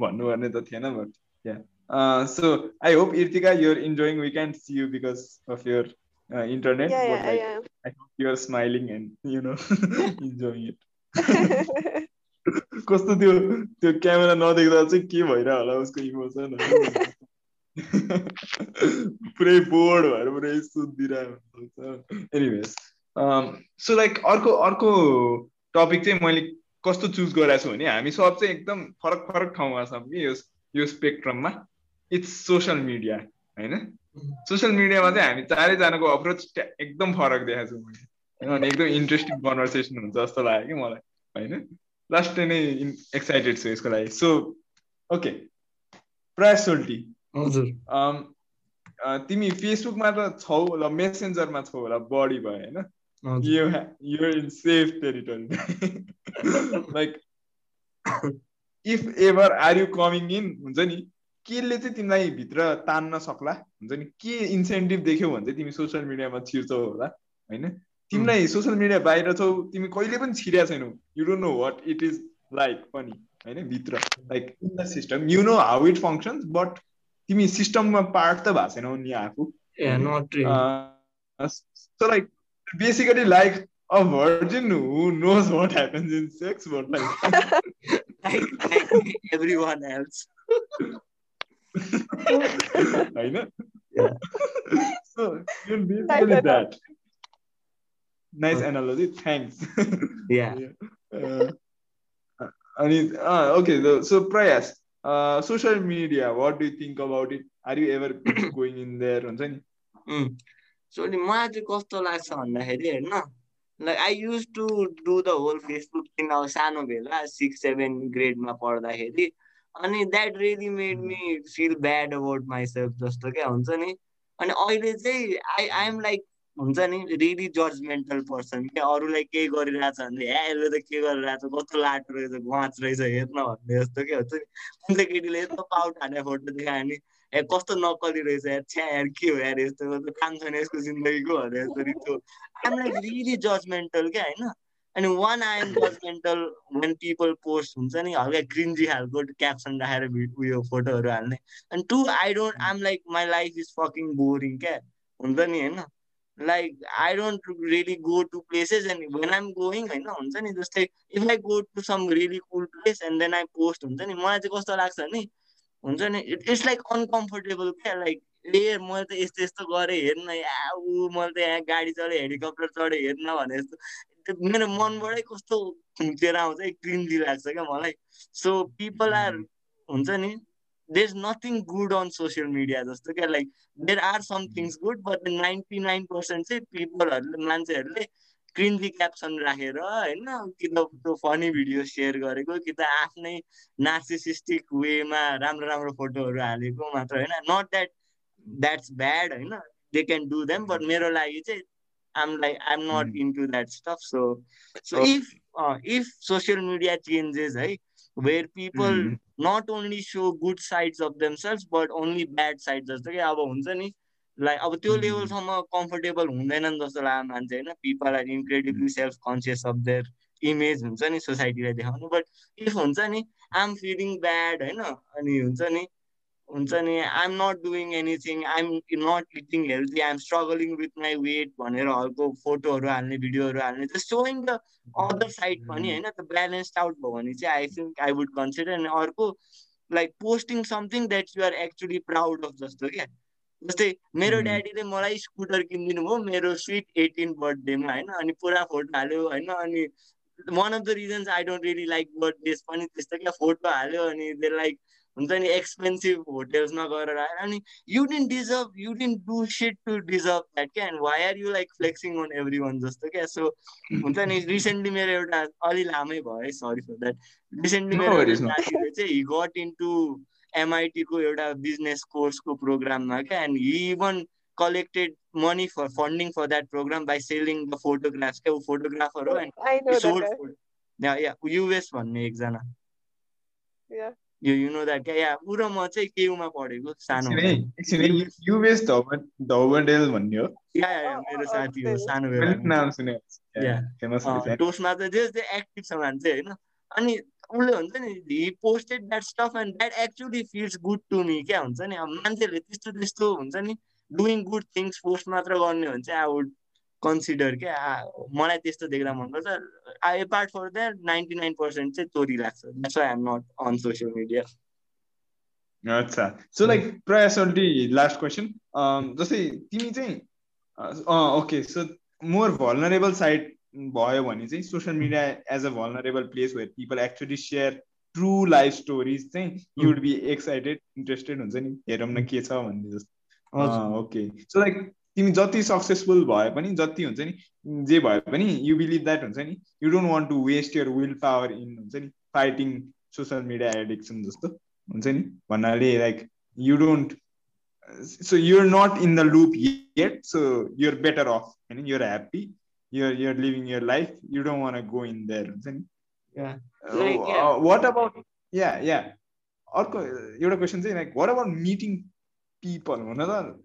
भन्नुपर्ने त थिएन but yeah Uh, so I hope Irtika, you're enjoying. We can't see you because of your uh, internet. Yeah, yeah, like, I am. I hope you're smiling and you know enjoying it. कस्तो त्यो त्यो camera नदेख्दा चाहिँ के भइरह होला उसको emotion पुरै board भएर पुरै सुतिरहेको एनिवेज सो लाइक अर्को अर्को टपिक चाहिँ मैले कस्तो चुज गरेको छु भने हामी सब चाहिँ एकदम फरक फरक ठाउँमा छौँ कि यो यो स्पेक्ट्रममा इट्स सोसियल मिडिया होइन? सोसियल मिडियामा चाहिँ हामी चारैजनाको अप्रोच एकदम फरक देखाएको छु मैले। किनभने एकदम इन्ट्रेस्टिङ कन्भर्सेसन हुन्छ जस्तो लाग्यो कि मलाई होइन? लास्ट नै एक्साइटेड छु यसको लागि। सो ओके प्राय सोल्टी हजुर। तिमी फेसबुकमा त छौ होला मेसेन्जरमा छौ होला बढी भयो होइन? You in safe territory like if ever are you coming in हुन्छ नि? केले चाहिँ तिमीलाई भित्र तान्न सक्ला? हुन्छ नि? के इन्सेन्टिभ देख्यौ भने चाहिँ तिमी सोसियल मिडियामा छिर्छौ होला होइन? तिमीलाई सोसियल मिडिया बाहिर छौ तिमी कहिले पनि छिरेको छैनौ। You don't know what it is like पनि होइन? भित्र। Like in the system you know how it functions but तिमी सिस्टममा पार्ट त भएको छैनौ नि आफू। So like basically like virgin who knows what happens in sex, but like, like, like everyone else. अनि प्रयास सोसल मिडिया इन देयर हुन्छ नि मलाई चाहिँ कस्तो लाग्छ भन्दाखेरि हेर्नु like I use to do the whole Facebook सानो भेला सिक्स सेभेन ग्रेडमा पढ्दाखेरि अनि that really made me feel bad about myself जस्तो क्या हुन्छ नि? अनि अहिले चाहिँ आई आइएम लाइक हुन्छ नि? रियली जजमेन्टल पर्सन क्या। अरूलाई केही गरिरहेछ भने ए यसले त के गरिरहेछ? कस्तो लाटो रहेछ? घाँच रहेछ हेर्न भन्ने जस्तो क्या हुन्छ नि? कुन चाहिँ केटीले यस्तो पाउट हाने फोटो देखायो भने ए कस्तो नक्कली रहेछ? यार छ्या यार के हो यार यस्तो? काम छैन यसको जिन्दगीको? भनेर यस्तो रितो आइम लाइक रियली जजमेन्टल क्या होइन? अनि one I am judgemental when people post हुन्छ नि हल्का क्रिन्जी खालको क्याप्सन राखेर उयो फोटोहरू हाल्ने. अनि two I don't I'm like my life is fucking boring क्या? हुन्छ नि होइन? Like I don't really go to places and when I'm going होइन हुन्छ नि जस्तै if I go to some really cool place and then I post हुन्छ नि मलाई चाहिँ कस्तो लाग्छ नि? हुन्छ नि इट्स लाइक अनकम्फर्टेबल क्या? लाइक ए मैले त यस्तो यस्तो गरेँ हेर्न ऊ मैले त यहाँ गाडी चढेँ हेलिकप्टर चढेँ हेर्न भने जस्तो। मेरो मनबाटै कस्तो खुम्चेर आउँछ क्रिन्जी लाग्छ क्या मलाई। सो पिपल आर हुन्छ नि there is nothing good on social media जस्तो क्या like there are some things good but ninety nine percent चाहिँ पिपलहरूले मान्छेहरूले क्रिन्जी क्याप्सन राखेर होइन कि त त्यो फनी भिडियो सेयर गरेको कि त आफ्नै नार्सिसिस्टिक वेमा राम्रो राम्रो फोटोहरू हालेको मात्र होइन। नट द्याट द्याट्स ब्याड होइन they can do them but मेरो लागि चाहिँ आम like I'm not into that stuff so so if if social media changes है where people not only show good sides of themselves but only bad side जस्तो कि अब हुन्छ नि like अब त्यो लेभलसम्म कम्फर्टेबल हुँदैनन् जस्तो लाग्यो मान्छे होइन? People are incredibly self conscious of their image हुन्छ नि सोसाइटीलाई देखाउनु। बट इफ हुन्छ नि आइएम फिलिङ ब्याड होइन? अनि हुन्छ नि हुन्छ नि? I'm not doing anything I'm not eating healthy I'm struggling with my weight भनेर हल्को फोटोहरू हाल्ने भिडियोहरू हाल्ने त्यो सोइङ द अदर साइड पनि होइन त्यो ब्यालेन्स्ड आउट भयो भने चाहिँ I think I would consider अनि अर्को like posting something that you're actually proud of जस्तो क्या? जस्तै मेरो ड्याडीले मलाई स्कुटर किनिदिनु भयो मेरो स्विट एटिन बर्थडेमा होइन अनि पुरा फोटो हाल्यो होइन अनि one of the reasons I don't really like birthdays पनि त्यस्तो क्या? फोटो हाल्यो अनि दे लाइक हुन्छ नि एक्सपेन्सिभ होटेल्समा गएर आयो अनि you didn't deserve you didn't do shit to deserve that क्या? And why are you like flexing on every one जस्तो क्या? सो हुन्छ नि रिसेन्टली मेरो एउटा अलि लामै भयो है सरी फर द्याट रिसेन्टली मेरो साथीले चाहिँ हि गट इन्टु एमआइटीको एउटा बिजनेस कोर्सको प्रोग्राममा क्या? And he even collected money for funding for that programme by selling the photographs क्या? ऊ फोटोग्राफर हो एन्ड युएस भन्ने एकजना। यो यु नो द्याट क्या या ऊ र म चाहिँ केयुमा पढेको? सानो युएस धौबडेल भन्ने हो। या मेरो साथी हो सानो बेला टोस्टमा चाहिँ जे जे एक्टिभ छ मान्छे होइन? अनि उसले हुन्छ नि he posted that stuff and that actually feels good to me क्या हुन्छ नि? अब मान्छेहरूले त्यस्तो त्यस्तो हुन्छ नि डुइङ गुड थिङ्स पोस्ट मात्र गर्ने भने चाहिँ आई वुड कन्सिडर क्या? मलाई त्यस्तो देख्दा मनपर्छ I apart for that ninety nine percent चाहिँ चोरी लाग्छ। That's why am not on social media अच्छा। सो लाइक प्रायसल्टी लास्ट क्वेसन जस्तै तिमी चाहिँ okay so more vulnerable side भयो भने चाहिँ social media as a vulnerable place where people actually share true life stories चाहिँ युड बी एक्साइटेड इन्ट्रेस्टेड हुन्छ नि। हेरौँ न के छ भन्ने जस्तो। ओके सो लाइक तिमी जति सक्सेसफुल भए पनि जति हुन्छ नि जे भए पनि यु बिलिभ द्याट हुन्छ नि। You don't want to waste your willpower in हुन्छ नि फाइटिङ सोसियल मिडिया एडिक्सन जस्तो हुन्छ नि भन्नाले like you don't so you're not in the loop yet so you're better off होइन you're happy your life you don't want to go in there yeah. Like, uh, yeah. what about yeah yeah. अर्को एउटा question चाहिँ like what about meeting people हुन त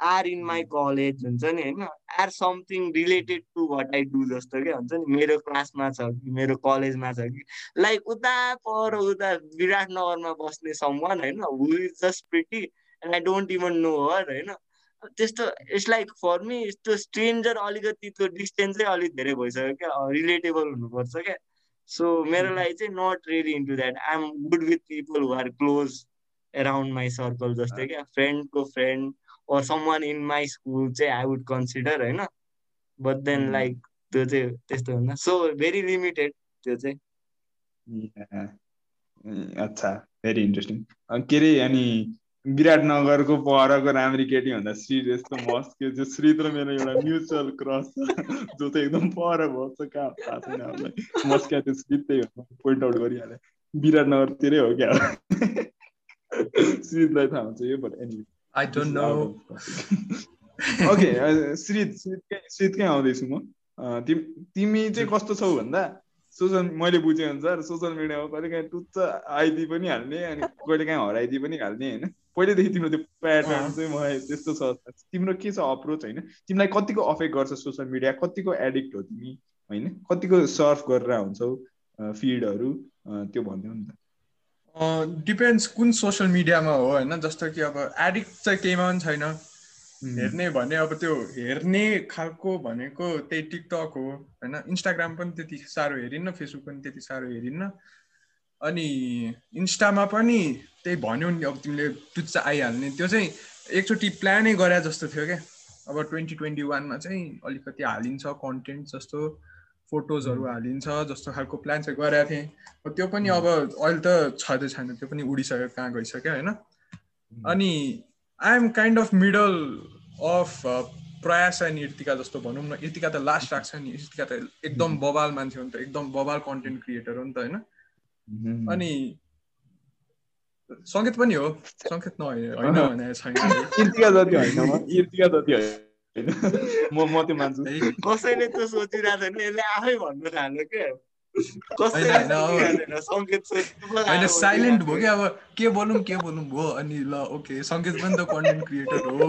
are in my college हुन्छ नि होइन? Or something related to what I do जस्तो क्या हुन्छ नि? मेरो क्लासमा छ कि मेरो कलेजमा छ कि? लाइक उता पर उता विराटनगरमा बस्ने सम्मान होइन? Who is just pretty and I don't even know her होइन? त्यस्तो इट्स लाइक फर मी यस्तो स्ट्रेन्जर अलिकति त्यो डिस्टेन्स अलिक धेरै भइसक्यो क्या रिलेटेबल हुनुपर्छ क्या। सो मेरो लागि चाहिँ not really into that I am good with people who are close around my circle जस्तै क्या। फ्रेन्डको friend or someone in my school चाहिँ आई वुड कन्सिडर होइन? बट देन लाइक त्यो चाहिँ त्यस्तो हुन्न। सो भेरी लिमिटेड त्यो चाहिँ। अच्छा। भेरी इन्ट्रेस्टिङ के अरे अनि विराटनगरको परको राम्री केटी भन्दा श्री यस्तो मस्त के जो श्री र मेरो एउटा म्युचुअल क्रस जो चाहिँ एकदम पर बस्छ कहाँ थाहा छैन हामीलाई। मस्त क्या त्यो श्री त्यही पोइन्ट आउट गरिहालेँ। विराटनगरतिरै हो क्या? श्रीतलाई थाहा हुन्छ यो but any I don't know okay Shrit Shrit Shrit कहाँ आउँदैछु म। तिमी चाहिँ कस्तो छौ भन्दा सोसल मैले बुझे अनुसार सोसियल मिडियामा कहिले काहीँ टुच्च आइदिई पनि हाल्ने अनि कहिले काहीँ हराइदिई पनि हाल्ने होइन। पहिल्यैदेखि तिम्रो त्यो प्याटर्न चाहिँ मलाई त्यस्तो छ। तिम्रो के छ अप्रोच होइन? तिमीलाई कतिको अफेक्ट गर्छ सोसियल मिडिया? कतिको एडिक्ट हो तिमी? होइन? कतिको सर्फ गरेर हुन्छौ फिडहरू त्यो भनिदिउ नि त। डिपेन्ड्स कुन सोसियल मिडियामा हो होइन? जस्तो कि अब एडिक्ट चाहिँ केहीमा पनि छैन। हेर्ने भने अब त्यो हेर्ने खालको भनेको त्यही टिकटक हो होइन? इन्स्टाग्राम पनि त्यति साह्रो हेरिन्न फेसबुक पनि त्यति साह्रो हेरिन्न। अनि इन्स्टामा पनि त्यही भन्यो नि अब तिमीले टुच्च आइहाल्ने। त्यो चाहिँ एकचोटि प्लानै गरे जस्तो थियो क्या। अब ट्वेन्टी ट्वेन्टी वानमा चाहिँ अलिकति हालिन्छ कन्टेन्ट जस्तो। फोटोजहरू हालिन्छ जस्तो खालको प्लान चाहिँ गरेको थिएँ। त्यो पनि अब अहिले त छँदै छैन त्यो पनि उडिसक्यो कहाँ गइसक्यो होइन? अनि I'm kind of middle of Prayas and Irtika जस्तो भनौँ न इर्तिका त लास्ट राख्छ नि इर्तिका त एकदम बबाल मान्छे हो नि त एकदम बबाल कन्टेन्ट क्रिएटर हो नि त होइन? अनि सङ्केत पनि हो सङ्केत नहोइन भने छैन। म म त्यो मान्छु। कसैले त सोचिरहेको छैन यसले आफै भन्नु थाल्यो क्या होइन साइलेन्ट भयो क्या अब के बोलौँ के बोलौँ भयो अनि ल ओके सङ्केत पनि त कन्टेन्ट क्रिएटर हो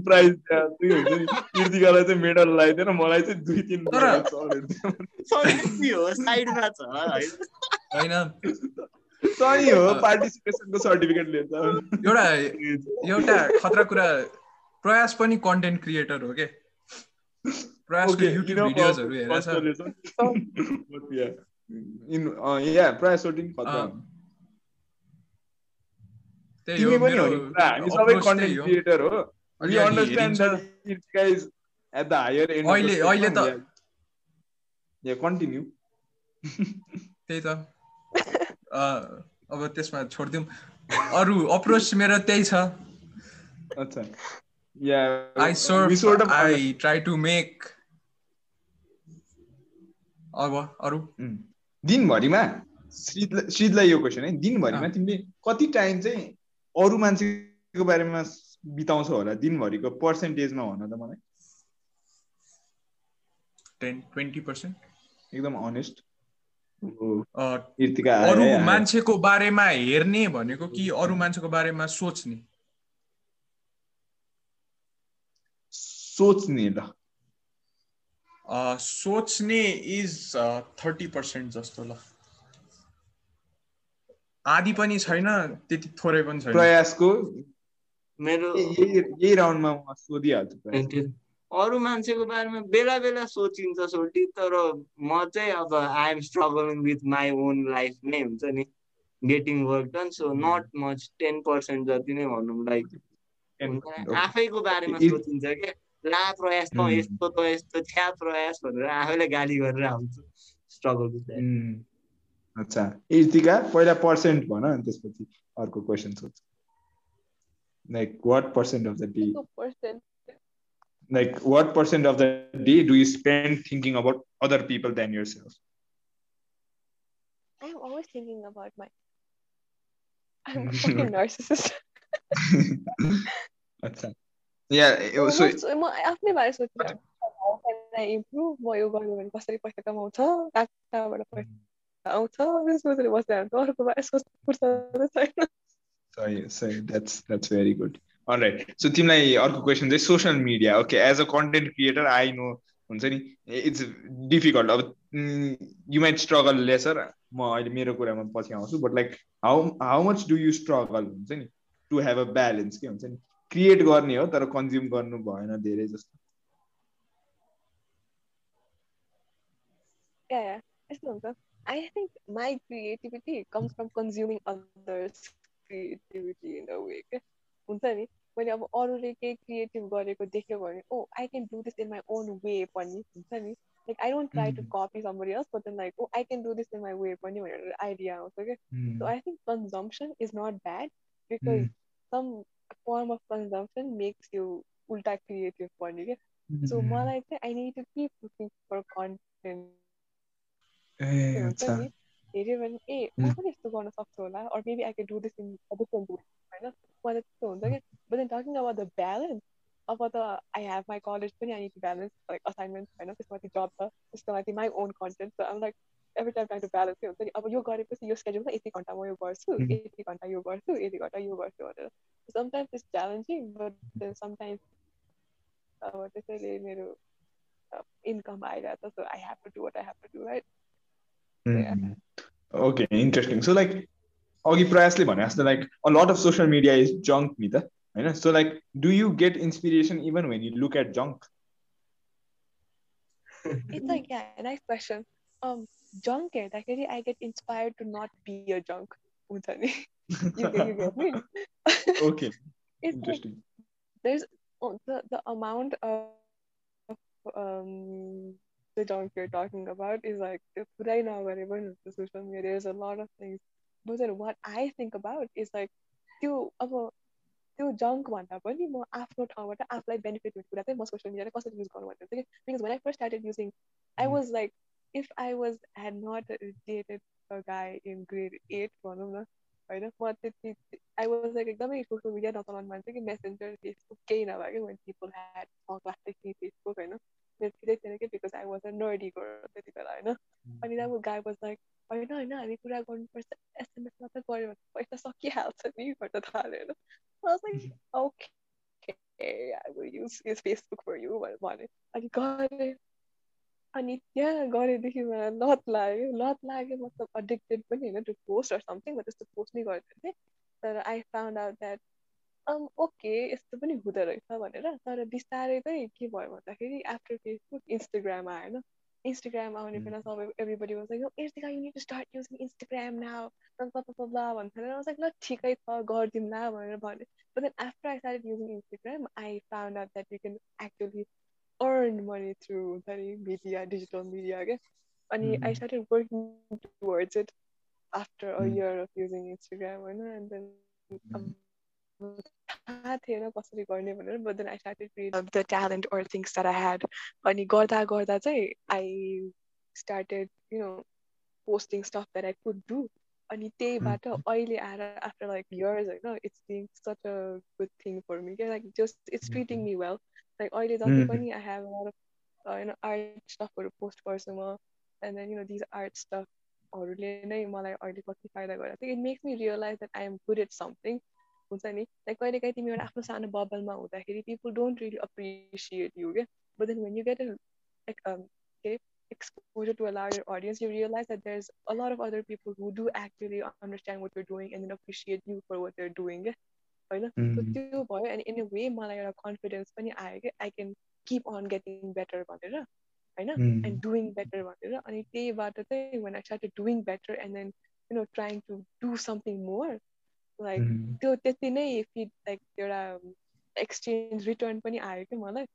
प्राइज कृतिकालाई चाहिँ मेडल लगाइदिएर मलाई चाहिँ दुई तिन होइन। सही हो पार्टिसिपेसनको सर्टिफिकेट लिन्छ एउटा एउटा खतरा कुरा प्रयास पनि कन्टेन्ट क्रिएटर हो के? प्रयासको युट्युब भिडियोजहरू हेरेछ। इन या प्रयास खतरा। त्यही हो पनि हो हामी सबै कन्टेन्ट क्रिएटर हो। We understand that it guys at the higher and अहिले अहिले त या कन्टिन्यू त्यही त। अब त्यसमा छोडिदिउँ। अरू अप्रोच मेरो त्यही छ। अच्छा। I I try to make अब अरू? दिनभरिमा? श्रीदलाई यो क्वेसन है। दिनभरिमा तिमीले कति टाइम चाहिँ अरू मान्छेको बारेमा बिताउँछौ होला? दिनभरिको पर्सेन्टेजमा भन त मलाई। Ten twenty percent. एकदम अनेस्ट अरू मान्छेको बारेमा हेर्ने भनेको कि अरू मान्छेको बारेमा सोच्ने? सोच्ने ल। सोच्ने इज थर्टी पर्सेन्ट जस्तो ल। आदि पनि छैन त्यति थोरै पनि छैन। प्रयासको मेरो यही राउन्डमा म सोधिहाल्छु अरू मान्छेको बारेमा बेला बेला सोचिन्छ सोल्टी तर म चाहिँ अब I'm struggling with my own life नै हुन्छ नि। Getting work done so not much ten percent जति नै भनौँ लाइक आफैको बारेमा सोचिन्छ क्या ला प्रयास त यस्तो त यस्तो छ्या प्रयास भनेर आफैले गाली गरेर आउँछु। स्ट्रगल अच्छा। इर्तिका पहिला पर्सेन्ट भन अनि त्यसपछि अर्को क्वेसन सोध्छु। Like what percent of the day like what percent of the day do you spend thinking about other people than yourself i'm always thinking about my i'm a fucking narcissist अच्छा या so म आफ्नै बारे सोचिरहेको improve म यो गर्यो भने कसरी पैसा कमाउँछ कहाँबाट पैसा आउँछ सोचेर बसिरहेको अर्को बारे सोच्नु फुर्सद छैन सही सही that's that's very good right so तिमीलाई अर्को क्वेसन चाहिँ social media okay as a content creator I know हुन्छ नि इट्स डिफिकल्ट अब यु माइट स्ट्रगल लेसर म अहिले मेरो कुरामा पछि आउँछु but like how how much do you struggle हुन्छ नि टु हेभ अ ब्यालेन्स के हुन्छ नि? क्रिएट गर्ने हो तर कन्ज्युम गर्नु भएन धेरै जस्तो। यस्तो हुन्छ। I think my creativity comes from consuming others' creativity in a way. हुन्छ नि? मैले अब अरूले केही क्रिएटिभ गरेको देख्यो भने ओ I can do this in my own way पनि हुन्छ नि? Like I don't try to copy somebody else but like oh I can do this in my way पनि भनेर आइडिया आउँछ क्या? So I think consumption is not bad because some form of consumption makes you उल्टा creative पनि क्या? So मलाई चाहिँ I need to keep looking for content हुन्छ नि? हेऱ्यो भने ए म पनि यस्तो गर्न सक्छु होला or maybe I can do this in different way होइन मलाई त्यस्तो हुन्छ कि but then talking about the balance अब त आई हेभ माई कलेज पनि I need to balance like assignment होइन त्यसमाथि जब छ त्यसको माथि माई ओन कन्टेन्ट छ like every time time to balance चाहिँ हुन्छ नि अब यो गरेपछि यो स्केड्युलमा यति घन्टा म यो गर्छु यति घन्टा यो गर्छु यति घन्टा यो गर्छु भनेर sometimes it's challenging but sometimes अब त्यसैले मेरो इन्कम आइरहेको छ so I have to do what I have to do right okay interesting so like अघि प्रयासले भने जस्तो like a lot of social media is junk नि त होइन so like do you get inspiration even when you look at junk It's like yeah, nice question. um junk हेर्दाखेरि I get inspired to not be a junk हुन्छ नि you get, you get me okay it's like, interesting there's oh, the the amount of um the junk you're talking about is like right now wherever the social media there's a lot of things but then what I think about is like त्यो अब त्यो junk भन्दा पनि म आफ्नो ठाउँबाट आफूलाई benefit हुने कुरा चाहिँ म सोसियल मिडियालाई कसरी युज गर्नु भनेर चाहिँ because when I first started using I was like if I was had not dated a guy in grade eight भनौँ न होइन म त्यति आई वाज लाइक एकदमै सोसियल मिडिया नचलाउने मान्छे कि मेसेन्जर फेसबुक केही नभए कि when people had classic Facebook होइन। मेरो थिएन कि because I was a nerdy त्यति बेला होइन अनि अब गाई वाज लाइक होइन होइन हामी कुरा गर्नुपर्छ एसएमएस मात्रै गऱ्यो भने पैसा सकिहाल्छ नि भन्नु थाल्यो होइन okay I will use use Facebook for you भने अनि गरेँ अनि त्यहाँ गरेदेखि मलाई लत लाग्यो लत लाग्यो मतलब एडिक्टेड पनि होइन टु पोस्ट अर समथिङ म त्यस्तो पोस्ट नै गर्दैन थिएँ तर I found out that um, okay यस्तो पनि हुँदो रहेछ भनेर। तर बिस्तारै चाहिँ के भयो भन्दाखेरि आफ्टर फेसबुक इन्स्टाग्राम आयो होइन। इन्स्टाग्राम आउने बेला सबै everybody was like Irtika you need to start using Instagram now blah भन्थ्यो। र लाइक ल ठिकै छ गरिदिउँला भनेर भने but then after I started using Instagram I found out that you can actually earn money through हुन्छ नि मिडिया डिजिटल मिडिया क्या अनि I started working towards it after a year of using Instagram होइन। And then थाहा थिएन कसरी गर्ने भनेर but then I started the talent or things that I had अनि गर्दा गर्दा चाहिँ I started you know posting stuff that I could do अनि त्यहीबाट अहिले आएर आफ्टर लाइक इयर्स होइन it's being such a good thing for me क्या like just it's treating me well like अहिले जति पनि आई हेभ होइन आर्ट स्टफहरू पोस्ट गर्छु म and then you know these art स्टफहरूले नै मलाई अहिले कति फाइदा गरेको थियो it makes me realize that I am good at something हुन्छ नि लाइक कहिले काहीँ तिमी एउटा आफ्नो सानो बबलमा हुँदाखेरि people don't really appreciate you क्या but then when you get like के exposure to a larger audience, you realize that there's a lot of other people who do actually understand what you're doing and then appreciate you for what they're doing. होइन so त्यो भयो अनि in a way मलाई एउटा confidence पनि आयो कि I can keep on getting better भनेर होइन एन्ड डुइङ बेटर भनेर अनि त्यहीबाट चाहिँ when I started doing better and then you know trying to do something more like त्यो त्यति नै फिड लाइक एउटा एक्सचेन्ज रिटर्न पनि आयो कि मलाई?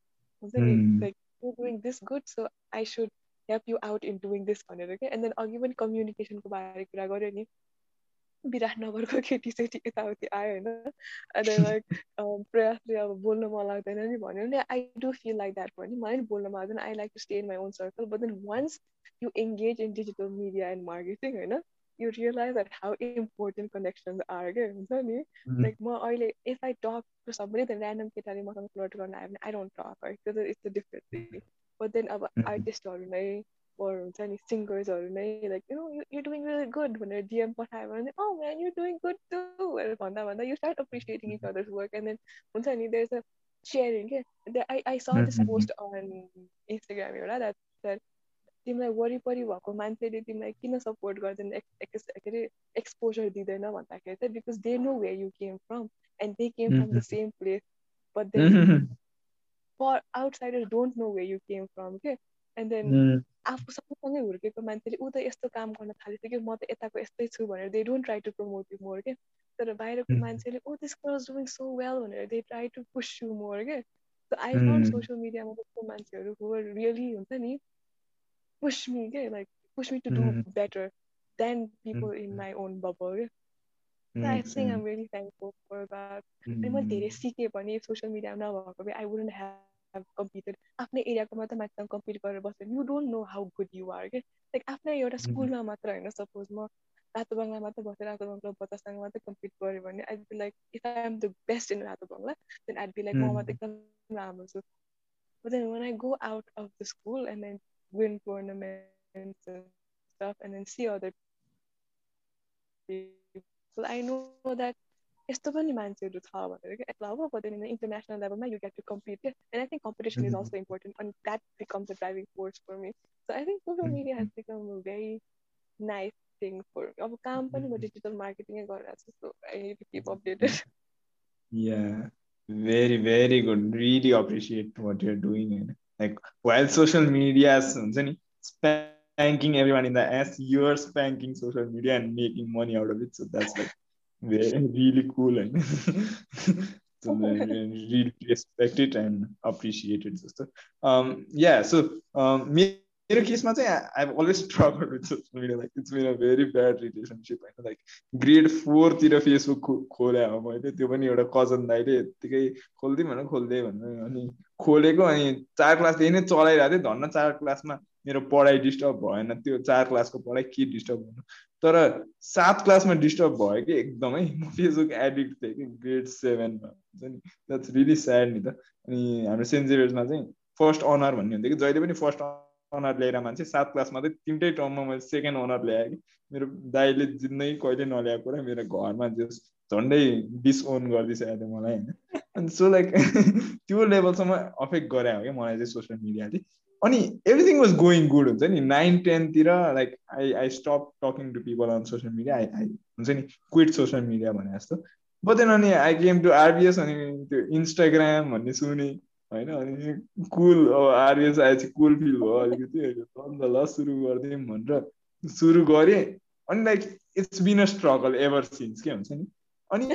हुन्छ नि like you doing this good so I should help you out in doing this भनेर क्या एन्ड देन अघि पनि कम्युनिकेसनको बारे कुरा गऱ्यो नि। विराटनगरको केटी सेटी यताउति आयो होइन? अन्त लाइक प्रयासले अब बोल्न मन लाग्दैन नि भन्यो। भने I do feel like that पनि। मलाई नि बोल्न मन लाग्दैन I like to stay in my own circle but then once you engage in digital media and marketing होइन? You realize that how important connections are के हुन्छ नि लाइक म अहिले if I talk to somebody then random केटाले मसँग flirt गर्न आयो भने आई डोन्ट टक है त्यो it's a different thing but then अब आर्टिस्टहरू नै or हुन्छ नि सिङ्गर्सहरू नै like you know you doing really good भनेर डिएम पठायो भने ओ man you doing good too भनेर भन्दा भन्दा you start appreciating each other's work and then हुन्छ नि देयर इज अ सेयरिङ के I I saw this post on Instagram एउटा द्याट द्याट तिमीलाई वरिपरि भएको मान्छेले तिमीलाई किन सपोर्ट गर्दैन? के अरे एक्सपोजर दिँदैन भन्दाखेरि चाहिँ because they know where you came from and they came from the same place but then for outsider don't know where you came from के एन्ड देन आफू सँगसँगै हुर्केको मान्छेले ऊ त यस्तो काम गर्न थालिसक्यो म त यताको यस्तै छु भनेर they don't try to promote you more के तर बाहिरको मान्छेले ओ this girl doing so well भनेर they try to push you more के सो आई फाउन्ड सोसियल मिडियामा त्यस्तो मान्छेहरू हु रियली हुन्छ नि push me okay? like push me to do mm. better than people mm. in my own bubble okay? so I think I'm really thankful for that. अनि मैले धेरै सिकेँ भने सोसियल मिडियामा नभएको भए आई वुडन्ट ह्याभ कम्पिटेड आफ्नै एरियाको मात्र मान्छेसँग कम्पिट गरेर बस्यो you don't know how good you are के लाइक आफ्नै एउटा स्कुलमा मात्र होइन सपोज म रातो बङ्गला मात्र बसेर रातो बङ्गला बच्चासँग मात्रै कम्पिट गऱ्यो भने I be like if I am the best in Rato Bangla then I'd be like म मात्रै एकदम राम्रो छु। But then when I go out of the school and then win tournaments and stuff and then see other people. I know that यस्तो पनि मान्छेहरू छ भनेर क्या अब but then in the international levelमा you get to compete yeah? and I think competition is also important and that becomes a driving force for me so I think social media has become a very nice thing for me अब काम पनि म digital मार्केटिङै गरिरहेको छु so I need to keep updated yeah very very good really appreciate what you're doing Like while social media is spanking everyone in the ass, you're spanking social media and making money out of it. So that's like really cool and so really respect it and appreciate it. Sister. Um, yeah. So um, me मेरो केसमा चाहिँ I always struggle with social media like it's a very bad relationship होइन like grade फोरतिर Facebook खोले हो मैले त्यो पनि एउटा कजन दाइले यत्तिकै खोलिदिउँ भनेर खोलिदिएँ भनेर अनि खोलेको अनि चार क्लासदेखि नै चलाइरहेको थिएँ। धन्न चार क्लासमा मेरो पढाइ डिस्टर्ब भएन। त्यो चार क्लासको पढाइ के डिस्टर्ब हुनु तर सात क्लासमा डिस्टर्ब भयो कि एकदमै। म फेसबुक एडिक्ट थिएँ कि ग्रेड सेभेनमा हुन्छ नि? द्याट्स रियली स्याड नि त। अनि हाम्रो सेन्ट जेभियर्समा चाहिँ फर्स्ट अनर भन्ने हुन्थ्यो कि? जहिले पनि फर्स्ट अनर ल्याएर मान्छे सात क्लासमा चाहिँ तिनटै टर्ममा मैले सेकेन्ड अनर ल्याएँ कि। मेरो दाइले जिन्दगी कहिले नल्याएको र मेरो घरमा जस झन्डै डिसओन गरिदिइसकेको थियो मलाई होइन। अनि सो लाइक त्यो लेभलसम्म अफेक्ट गरे हो क्या मलाई चाहिँ सोसियल मिडियाले। अनि एभ्रिथिङ वाज गोइङ गुड हुन्छ नि। Nine टेनतिर like I I stop talking to people on social media I I हुन्छ नि क्विट सोसियल मिडिया भने जस्तो। बदेन अनि आई केम टु आरबिएस अनि त्यो इन्स्टाग्राम भन्ने सुने। होइन अनि कुल अब आरबिएस आएपछि कुल फिल भयो अलिकति अन्त ल सुरु गरिदिउँ भनेर सुरु गरेँ अनि like it's been a struggle ever since के हुन्छ नि? अनि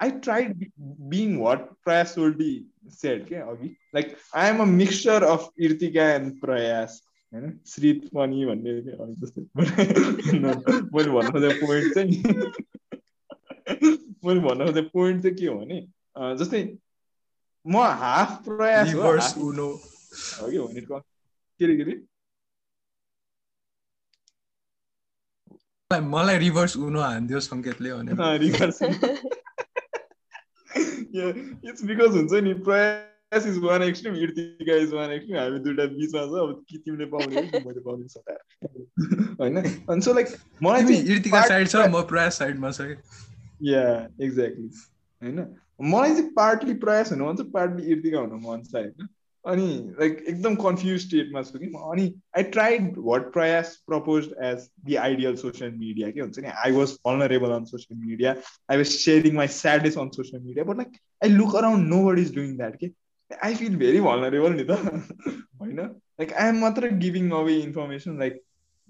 आई ट्राइड बिङ वाट प्रयास सोल्टी सेड के अघि? Like I am a mixture of Irtika and Prayas होइन? श्रीत पनि भन्ने जस्तै। मैले भन्नु खोजेको पोइन्ट चाहिँ मैले भन्नु खोजेको पोइन्ट चाहिँ के हो भने जस्तै म हाफ प्रयास हो कि भने के अरे के अरे मलाई रिभर्स उनो हान्थ्यो सङ्केतले भने। रिभर्स इट्स बिकज हुन्छ नि Prayas is one extreme Irtika is one extreme हामी दुइटा बिचमा छ अब कि तिमीले पाउने मैले पाउने सकाएर होइन? अनि सो लाइक मलाई चाहिँ इर्तिका साइड छ म प्रयास साइडमा छ। या एक्ज्याक्टली होइन? मलाई चाहिँ पार्टली प्रयास हुनु मन छ पार्टली इर्तिका हुनु मन छ होइन। अनि लाइक एकदम कन्फ्युज स्टेटमा छु कि म। अनि I tried what Prayas propose as the ideal social media के हुन्छ नि? I was vulnerable on social media I was sharing my sadness on social media but like I look around nobody is doing that के I feel very vulnerable नि त होइन? Like I am मात्र giving away information like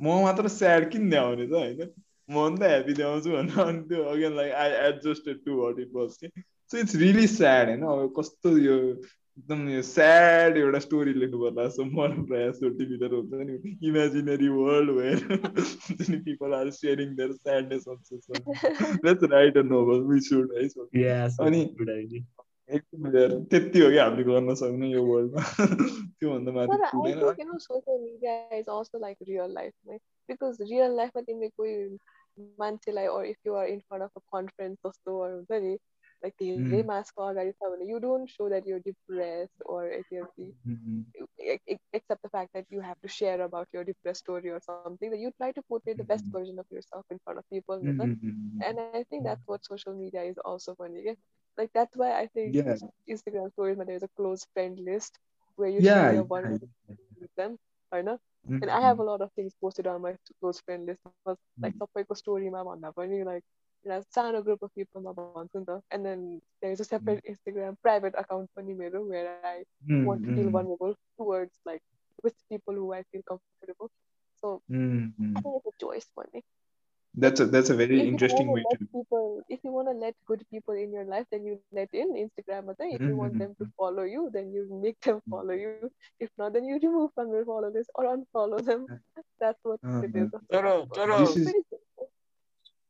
म मात्र sad किन देखाउने त होइन? म पनि त ह्याप्पी देखाउँछु भनेर अनि त्यो again like I adjusted to what it was के? सो इट्स रियली स्याड होइन अब कस्तो यो एकदम यो स्याड एउटा स्टोरी लेख्नु पर्ला जस्तो मन प्रयास टिभीतिर हुन्छ नि imaginary world where people are sharing their sadness on social let's write a novel we should है अनि त्यति हो कि हामीले गर्न सक्ने यो वर्ल्डमा त्योभन्दा माथि बिकज रियल लाइफमा तिमीले कोही मान्छेलाई if you are in front of a conference जस्तो हुन्छ नि like धेरै मासको अगाडि छ भने you don't show that you're depressed or if you're except the fact that you have to share about your depressed story or something that you try to portray the best version of yourself in front of people and I think that's what social media is also funny yeah? like that's why I think yeah. Instagram stories when there's a close friend list where you yeah, share your vulnerability with them I know and I have a lot of things posted on my close friend list because like सबैको स्टोरीमा भन्दा पनि like सानो group of पिपलमा भन्छु नि त and then there is a separate Instagram private account पनि मेरो where I want to feel vulnerable towards like with people who I feel comfortable. So mm-hmm. I think it's a choice for me. That's a that's a very if interesting way to people if you want to let good people in your life then you let in Instagram if mm-hmm. you want them to follow you then you make them follow you if not then you remove from your follow list or unfollow them that's what uh-huh. it is. Tara, tara.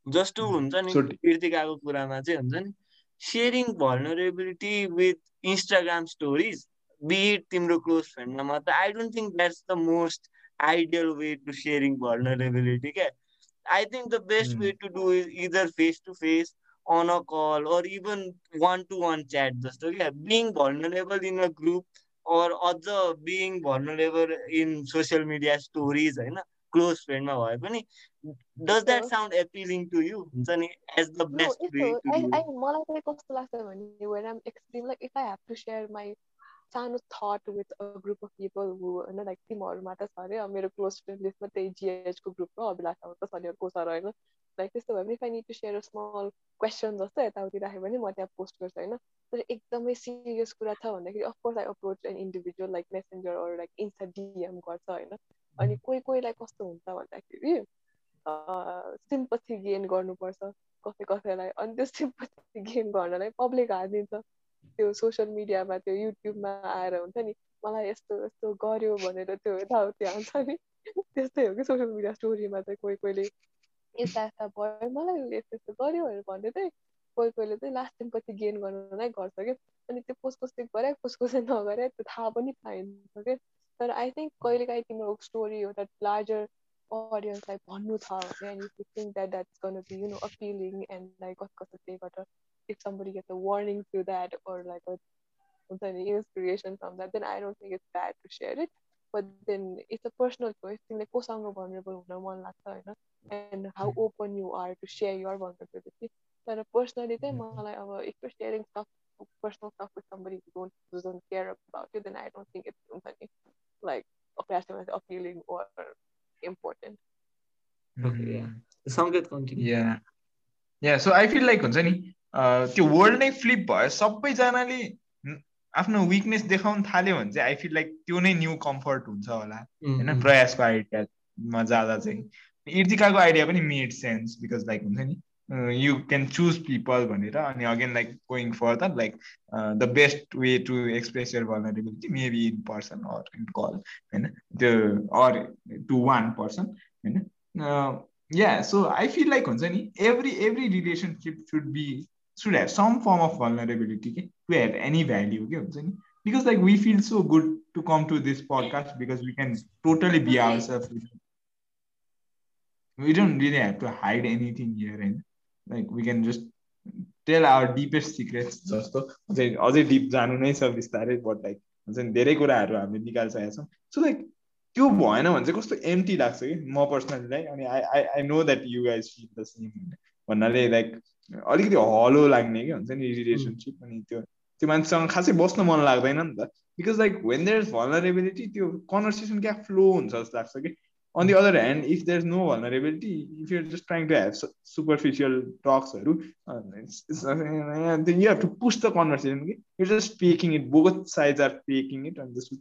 जस्तो हुन्छ नि कृतिकाको कुरामा चाहिँ हुन्छ नि sharing vulnerability with Instagram stories but तिम्रो close फ्रेन्डमा मात्र। I don't think that's the most ideal way to sharing vulnerability क्या? I think the best way to do is either face to face on a call or even one to one chat जस्तो क्या? Being vulnerable in a group or अझ being vulnerable in social media stories होइन? Close फ्रेन्डमा भए पनि does that sound appealing to you हुन्छ नि as the best way मलाई चाहिँ कस्तो लाग्छ भने when um extreme like if I have to share my सानो thought with a group of people who होइन लाइक तिमीहरूमा त छ अरे मेरो क्लोज फ्रेन्ड लिस्टमा त्यही जिएचको ग्रुपमा अभिलाषा त छ को छ होइन? लाइक त्यस्तो भयो भने if I need to share a small question जस्तो यताउति राख्यो भने म त्यहाँ पोस्ट गर्छु होइन? तर एकदमै सिरियस कुरा छ भन्दाखेरि of course I approach an individual like messenger अरू लाइक इन्स्टा डिएम गर्छ होइन? अनि कोही कोहीलाई कस्तो हुन्छ भन्दाखेरि सिम्पथी गेन गर्नुपर्छ कसै कसैलाई। अनि त्यो सिम्पथी गेन गर्नलाई पब्लिक हालिदिन्छ त्यो सोसियल मिडियामा त्यो युट्युबमा आएर हुन्छ नि मलाई यस्तो यस्तो गर्यो भनेर त्यो यताउति हाल्छ नि। त्यस्तै हो कि सोसियल मिडिया स्टोरीमा चाहिँ कोही कोहीले यस्ता यस्ता भयो मलाई यस्तो यस्तो गर्यो भनेर भन्दै चाहिँ कोही कोहीले चाहिँ लास्ट सिम्पथी गेन गर्नलाई गर्छ कि अनि त्यो कस कसले गरे कस कसले नगरे त्यो थाहा पनि पाइन्छ कि तर आई थिङ्क कहिलेकाहीँ तिम्रो स्टोरी एउटा लार्जर अडियन्सलाई भन्नु छ भने and you think that that's gonna be you know appealing and like कस कस्तो त्यहीबाट if somebody gets a warning through that or like हुन्छ नि inspiration from that then I don't think it's bad to share it but then it's a personal choice तिमीले कोसँग vulnerable हुन मन लाग्छ होइन? And how open you are to share your vulnerability तर personally चाहिँ मलाई अब if you sharing stuff personal stuff with somebody who don't who doesn't care about you, then I don't think it's like oppressive, appealing or important. Okay, yeah. Sangat continue. Yeah. Yeah, so I feel like हुन्छ नि त्यो world नै flip भयो सबैजनाले आफ्नो weakness देखाउन थाल्यो भने चाहिँ आई फिल लाइक त्यो नै न्यू कम्फर्ट हुन्छ होला होइन प्रयासको आइडियामा जाँदा चाहिँ इर्तिकाको आइडिया पनि मेड सेन्स बिकज लाइक हुन्छ नि यु क्यान चुज पिपल भनेर अनि again like going further like the best way to express your vulnerability maybe in person or in call होइन? त्यो अर टु वान पर्सन होइन? Yeah so I feel like हुन्छ नि every every relationship should be should have some form of vulnerability के to have any value के हुन्छ नि? Because like we feel so good to come to this podcast because we can totally be ourselves. We don't really have to hide anything here and like we can just tell our deepest secrets जस्तो। अझै अझै deep जानु नै छ बिस्तारै but like हुन्छ नि धेरै कुराहरू हामीले निकालिसकेका छौँ। सो लाइक त्यो भएन भने चाहिँ कस्तो एम्टी लाग्छ कि? म पर्सनली अनि I I I know that you guys feel the same भन्नाले लाइक अलिकति हलो लाग्ने कि हुन्छ नि रिलेसनसिप अनि त्यो त्यो मान्छेसँग खासै बस्न मन लाग्दैन नि त। Because like when there is vulnerability त्यो कन्भर्सेसन क्या फ्लो हुन्छ जस्तो लाग्छ कि? On the other hand if there's no vulnerability if you're just trying to have superficial talks uh, then you have to push the conversation okay? you're just speaking it both sides are faking it and just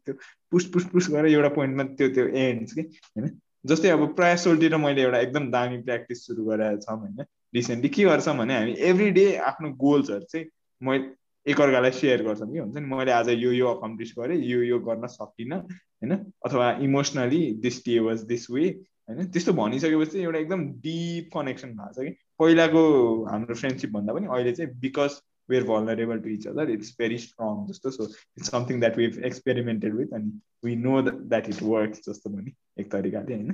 push push push गरेर एउटा पोइन्टमा त्यो त्यो ends कि होइन जस्तै अब प्रायः सोल्टी र मैले एउटा एकदम दामी प्र्याक्टिस सुरु गरेर छौँ होइन रिसेन्टली के गर्छौँ भने हामी एभ्री डे आफ्नो गोल्सहरू चाहिँ मैले एकअर्कालाई सेयर गर्छौँ कि हुन्छ नि? मैले आज यो यो अकम्प्लिस गरेँ यो यो गर्न सकिनँ होइन? अथवा emotionally this day was this way होइन? त्यस्तो भनिसकेपछि चाहिँ एउटा एकदम डिप कनेक्सन भएको छ कि। पहिलाको हाम्रो फ्रेन्डसिप भन्दा पनि अहिले चाहिँ because we're vulnerable to each other it's very strong जस्तो। So it's something that we experimented with अनि we know that it work जस्तो पनि एक तरिकाले होइन?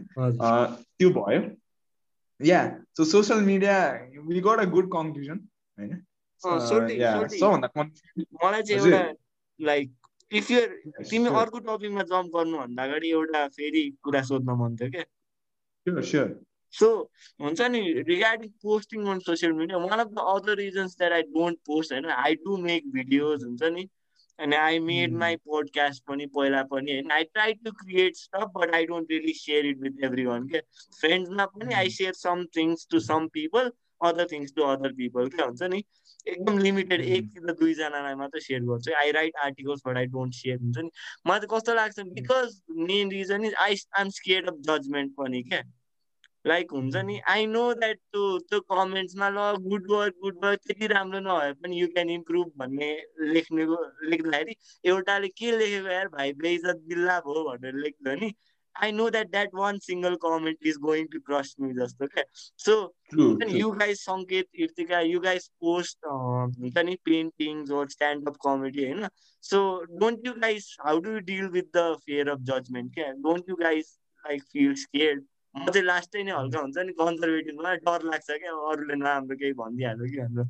त्यो भयो। Yeah so social media we got a good conclusion होइन? मलाई चाहिँ एउटा लाइक इफ यु तिमी अर्को टपिकमा जम्प गर्नुभन्दा अगाडि एउटा फेरि कुरा सोध्न मन थियो क्या। सो हुन्छ नि regarding posting on social media one of the other reasons that I don't post होइन आई डु मेक भिडियोज हुन्छ नि। अनि आई मेड माई पोडकास्ट पनि पहिला पनि होइन। I try to create stuff but I don't really share it with everyone क्या फ्रेन्ड्समा पनि I share some things to some people other things to other people क्या हुन्छ नि। एकदम लिमिटेड एक कि त दुईजनालाई मात्रै सेयर गर्छु। I write articles but I don't share हुन्छ नि? मलाई चाहिँ कस्तो लाग्छ because main reason is I I'm scared of judgement पनि क्या? लाइक हुन्छ नि? आई नो द्याट त्यो त्यो कमेन्ट्समा ल गुड वर्क गुड वर्क त्यति राम्रो नभए पनि यु क्यान इम्प्रुभ भन्ने लेख्नेको लेख्दाखेरि एउटाले के लेखेको यार? भाइ बेइजत दिल्ला भयो भनेर लेख्छ नि। I know that that one single comment is going to crush me just okay. So true, true. you guys Sanket, Irtika, you guys post uh, paintings or stand-up comedy, you know? So don't you guys how do you deal with the fear of judgment? Yeah? Don't you guys like feel scared? म चाहिँ लास्टै नै हल्का हुन्छ नि कन्जर्भेटिभमा डर लाग्छ क्या अरूले नराम्रो केही भनिदिइहाल्यो कि हाम्रो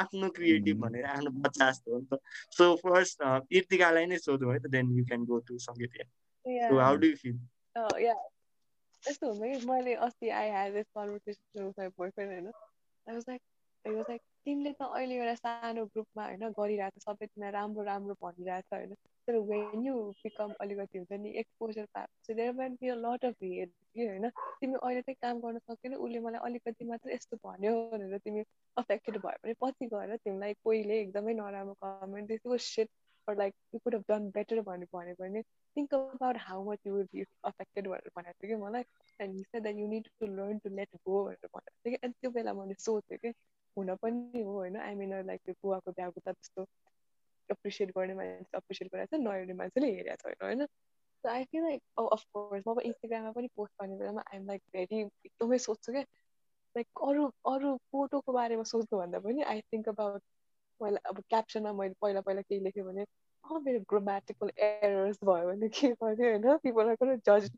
आफ्नो क्रिएटिभ भनेर आफ्नो बच्चा जस्तो हो नि त सो फर्स्ट इर्तिकालाई नै सोधौँ है त then you can go to सङ्गीत सो हाउ डु फिल यस्तो हुन्छ मैले अस्ति I had this conversation with my boyfriend होइन आई वाज लाइक वाज तिमीले त अहिले एउटा सानो ग्रुपमा होइन गरिरहेको छ सबैजना राम्रो राम्रो भनिरहेको छ होइन तर वेन यु बिकम अलिकति हुन्छ नि एक्सपोजर पाएपछि there might be a lot of hate कि होइन तिमी अहिले चाहिँ काम गर्न सकेन उसले मलाई अलिकति मात्र यस्तो भन्यो भनेर तिमी अफेक्टेड भयो भने पछि गएर तिमीलाई कोहीले एकदमै नराम्रो comment this set or like you could have done better भन्ने भन्यो भने think about how much you would be affected भनेर भनेको थियो कि मलाई and he said that you need to learn to let go भनेर भनेको कि अनि त्यो बेला मैले सोचेँ कि हुन पनि हो होइन आई मिन लाइक त्यो गोवाको बिहाको त त्यस्तो एप्रिसिएट गर्ने मान्छे एप्रिसिएट गरेको छ नहेर्ने मान्छेले हेरेको छैन होइन so I feel like of course म इन्स्टाग्राममा पनि पोस्ट गर्ने बेलामा आइएम लाइक भेरी एकदमै सोध्छु क्या लाइक अरू अरू फोटोको बारेमा सोच्नुभन्दा पनि आई थिङ्क अबाउट मैले अब क्याप्सनमा मैले पहिला पहिला केही लेखेँ भने अँ मेरो ग्रोमेटिकल एरर्स भयो भने के गर्ने होइन पिपल आर जज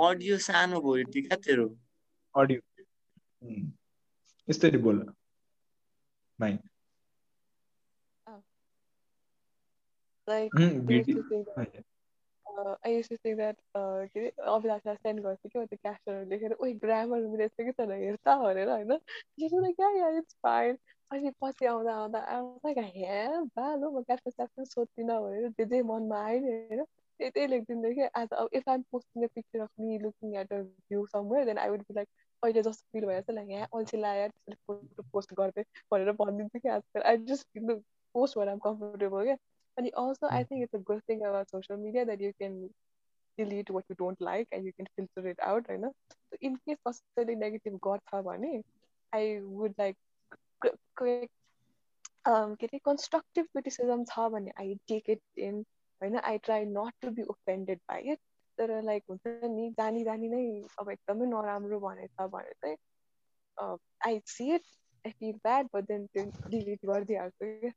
अडियो सानो भयो क्या तेरो अडियो यस्तरी बोल भाइ Like mm, uh, used to think that के अरे अभिलाषलाई सेन्ड गर्थेँ कि त्यो क्याप्सनहरू लेखेर ओइ ग्रामर मिलेछ कि छैन हेर्छ भनेर होइन क्या इट्स फाइन अनि पछि आउँदा आउँदा आउँदा हे बा लु म क्याप्सन क्याप्सन सोध्दिनँ भनेर जे जे मनमा आयो नि होइन त्यही त्यही लेखिदिँदै कि आज अब if I'm posting picture of me looking at a view somewhere then I would be like अहिले जस्तो फिल भएर चाहिँ लाइक यहाँ अल्छी लाग्यो त्यसरी फोटो पोस्ट गर्दै भनेर भनिदिन्छु कि आजकल आई जस्ट पोस्ट भएर आम कम्फर्टेबल क्या And also, I think it's a good thing about social media that you can delete what you don't like and you can filter it out, right? So in case possibly negative got भने I would like um, get a constructive criticism छ भने I take it in होइन I try not to be offended by it तर like हुन्छ नि जानी जानी नै अब एकदमै नराम्रो भनेछ भने चाहिँ I see it I feel bad but then त्यो डिलिट गरिदिइहाल्छु क्या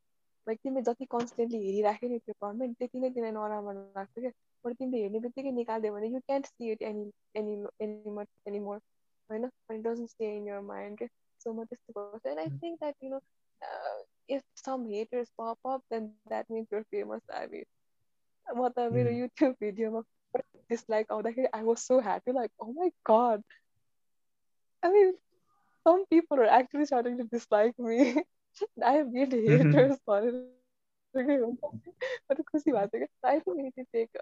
लाइक तिमीले जति कन्सटेन्टली हेरिराख्यो नि त्यो कमेन्ट त्यति नै तिमीलाई नराम्रो लाग्छ क्या बरु तिमीले हेर्ने बित्तिकै निकालिदियो भने you can't see it any any any much any more होइन अनि doesn't stay in your mind क्या सो म त्यस्तो गर्छु and I think that you know if some haters pop up then that means you're famous I म त मेरो YouTube भिडियोमा डिसलाइक आउँदाखेरि I was so happy like oh my god I mean some people are actually starting to dislike me. I have gained haters for it. खुसी भएको थियो क्या I think यदि टेक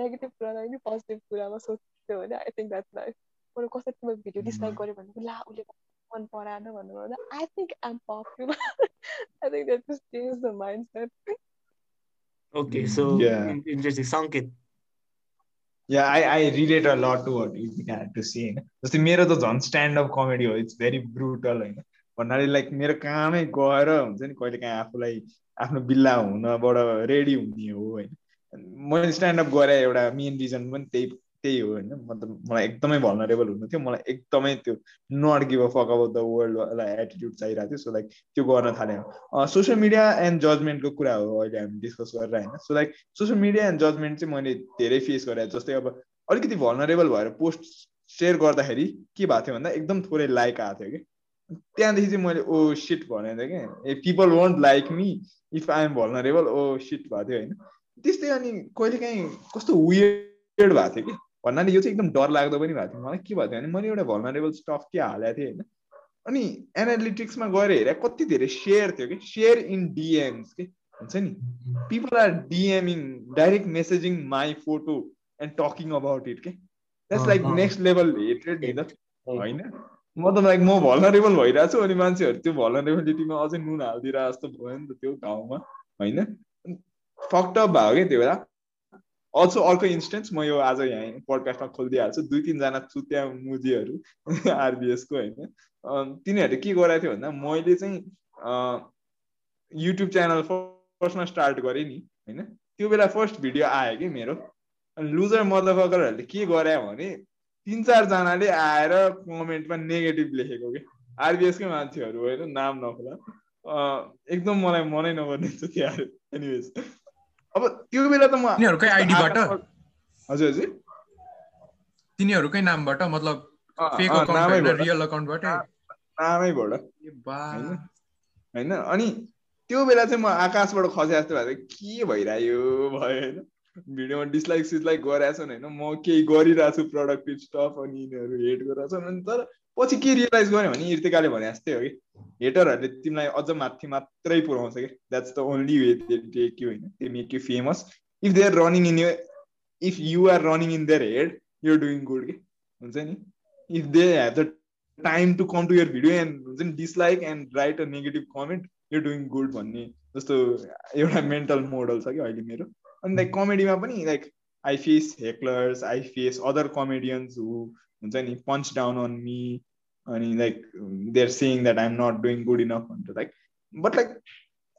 नेगेटिभ कुरालाई पनि पोजिटिभ कुरामा सोच्यो भने आई थिङ्क द्याट्स लाइफ बरु कसैले तिम्रो भिडियो डिसलाइक गर्यो भने ला उसले मन पराएन भन्नु I think I am popular I think that just change the mindset Okay, so yeah. interesting. Sanket. Yeah, I, I relate a lot to what you had to say. जस्तै मेरो त झन् स्ट्यान्ड अप कमेडी हो it's very brutal होइन भन्नाले like मेरो कामै गएर हुन्छ नि कहिले काहीँ आफूलाई आफ्नो बिल्ला हुनबाट रेडी हुने हो होइन। मैले स्ट्यान्डअप गरेँ एउटा मेन रिजन पनि त्यही त्यही हो होइन। मतलब मलाई एकदमै भलनरेबल हुनु थियो। मलाई एकदमै त्यो not give a fuck about the वर्ल्डलाई attitude चाहिरहेको थियो। सो लाइक त्यो गर्न थालेँ। सोसियल मिडिया एन्ड जजमेन्टको कुरा हो अहिले हामी डिस्कस गरेर होइन। So like social media and judgement चाहिँ मैले धेरै फेस गरेँ। जस्तै अब अलिकति भलनरेबल भएर पोस्ट सेयर गर्दाखेरि के भएको थियो भन्दा एकदम थोरै लाइक आएको थियो कि। त्यहाँदेखि चाहिँ मैले ओ सिट भनेको थिएँ क्या ए people won't like me if I am vulnerable oh shit भएको थियो होइन। त्यस्तै अनि कहिले काहीँ कस्तो वियर्ड भएको थियो कि। भन्नाले यो चाहिँ एकदम डर लाग्दो पनि भएको थियो। मलाई के भएको थियो भने मैले एउटा भल्नरेबल स्टफ के हालेको थिएँ होइन। अनि एनालिटिक्समा गएर हेरेँ कति धेरै सेयर थियो कि। सेयर इन डिएम्स के हुन्छ नि। People are DMing direct messaging my photo and talking about it के। That's like next level hated होइन। म त लाइक म भलरेबल भइरहेको छु अनि मान्छेहरू त्यो भलरेबिलिटीमा अझै नुन हालिदिएर जस्तो भयो नि त त्यो ठाउँमा होइन? फक्टअप भयो क्या त्यो बेला? अल्सो अर्को इन्स्टेन्स म यो आज यहाँ पडकास्टमा खोलिदिइहाल्छु। दुई तिनजना चुत्या मुजीहरू आरबिएसको होइन? तिनीहरूले के गराएको थियो भन्दा मैले चाहिँ युट्युब च्यानल फर्स्टमा स्टार्ट गरेँ नि होइन? त्यो बेला फर्स्ट भिडियो आयो कि मेरो। अनि लुजर मदफकरहरूले के गरे भने तिन चारजनाले आएर कमेन्टमा नेगेटिभ लेखेको कि। आरबिएसकै मान्छेहरू होइन नाम नखोला एकदम मलाई मनै नपर्ने थियो एनिवेज अब त्यो बेला त म तिनीहरूकै आइडीबाट हजुर हजुर। तिनीहरूकै नामबाट? मतलब फेक अकाउन्ट रियल अकाउन्टबाट नामैबाट। होइन। अनि त्यो बेला चाहिँ म आकाशबाट खसे जस्तो भएको के भइरह्यो भयो होइन। भिडियोमा डिसलाइक सिसलाइक गरेछन् होइन। म केही गरिरहेको छु प्रडक्टिभ स्टफ अनि यिनीहरू हेट गरिरहेछन्। अनि तर पछि के रियलाइज गरेँ भने इर्तिकाले भने जस्तै हो कि हेटरहरूले तिमीलाई अझ माथि मात्रै पुऱ्याउँछ कि। That's the only way they take you होइन they make you famous if they are running in your if you are running in their head you're doing good कि हुन्छ नि? If they have the time to come to your video and हुन्छ नि dislike and write a negative comment you doing good भन्ने जस्तो एउटा mental model छ कि अहिले मेरो। अनि लाइक कमेडीमा पनि like I face hecklers I face other comedians who हुन्छ नि पन्च डाउन अन मी अनि like they are saying that I am not doing good enough भनेर like but like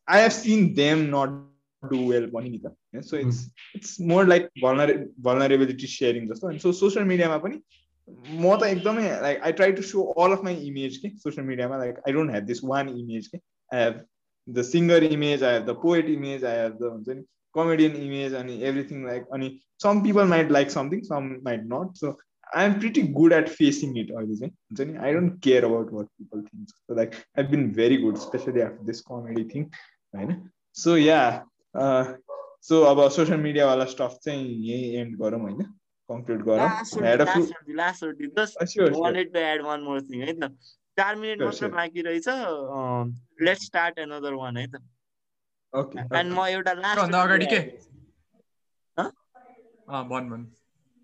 I have seen them not do well पनि नि त. So it's it's more like vulner vulnerability sharing जस्तो. अनि so social मिडियामा पनि म त एकदमै like I try to show all of my image के सोसियल मिडियामा like I don't have this one image के. I have the singer image I have the poet image I have the हुन्छ नि कमेडियन इमेज अनि everything like अनि some people might like something some might not so I am pretty good at facing it अहिले चाहिँ हुन्छ नि I don't care about what people think so like I been very good especially after this comedy thing होइन so yeah so अब social मिडियावाला stuff चाहिँ यहीँ and गरौँ होइन कन्क्लुड गरौँ चार मिनट मात्र बाँकी रहेछ लेट्स स्टार्ट एनदर वान है त एन्ड म एउटा लास्ट अगाडि के? भन भन।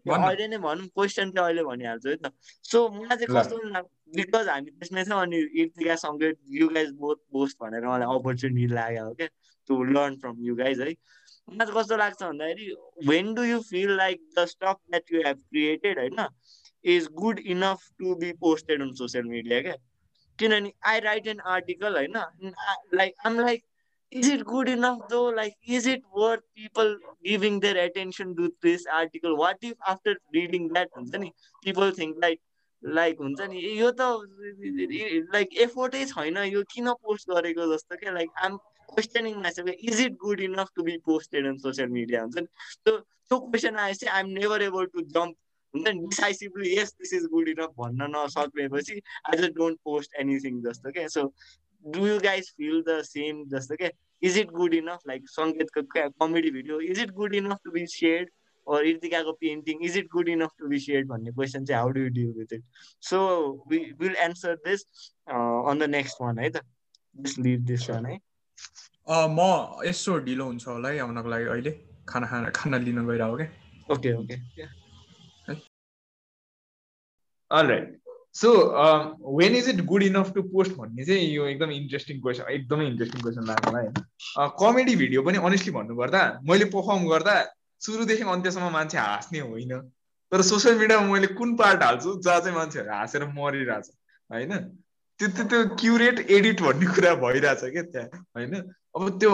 अहिले नै भनौँ क्वेसन चाहिँ अहिले भनिहाल्छु है त। सो मलाई चाहिँ कस्तो बिकज हामी त्यसमै छ अनि इर्तिका सङ्गीत यु गाइज बोथ बोस्ट भनेर मलाई अपर्च्युनिटी लाग्यो हो क्या to learn from you guys है। मलाई चाहिँ कस्तो लाग्छ भन्दाखेरि when do you feel like the stuff that you have created होइन is good enough to be posted on social media क्या किनभने आई राइट एन आर्टिकल होइन like um like is it good enough though? Like is it worth people giving their attention to this article? What if after reading that people think like like हुन्छ नि? यो त like एफोर्टै छैन। यो किन post गरेको जस्तो क्या? Like um questioning myself is it good enough to be posted on social media हुन्छ नि? त्यो त्यो क्वेसन आएपछि I am never able to jump हुन्छ नि? Decisively yes this is good enough भन्न नसकेपछि I just don't post anything जस्तो क्या so do you guys feel the same जस्तो क्या is it good enough like सङ्गीतको comedy video is it good enough to be shared or Irtikaको painting is it good enough to be shared भन्ने question चाहिँ how do you deal with it so will answer this on the next one है त? Just leave this one है? म यसो ढिलो हुन्छ होला है आउनको लागि अहिले। खाना खाना खाना लिन गइरहेको क्या okay? Okay alright so when is it good enough to post भन्ने चाहिँ यो एकदम इन्ट्रेस्टिङ क्वेसन एकदमै इन्ट्रेस्टिङ क्वेसन लाग्यो मलाई होइन कमेडी भिडियो पनि अनेस्टली भन्नुपर्दा मैले पर्फर्म गर्दा सुरुदेखि अन्त्यसम्म मान्छे हाँस्ने होइन। तर सोसियल मिडियामा मैले कुन पार्ट हाल्छु जहाँ चाहिँ मान्छेहरू हाँसेर मरिरहेछ होइन? त्यो त्यो त्यो क्युरेट एडिट भन्ने कुरा भइरहेछ क्या त्यहाँ होइन? अब त्यो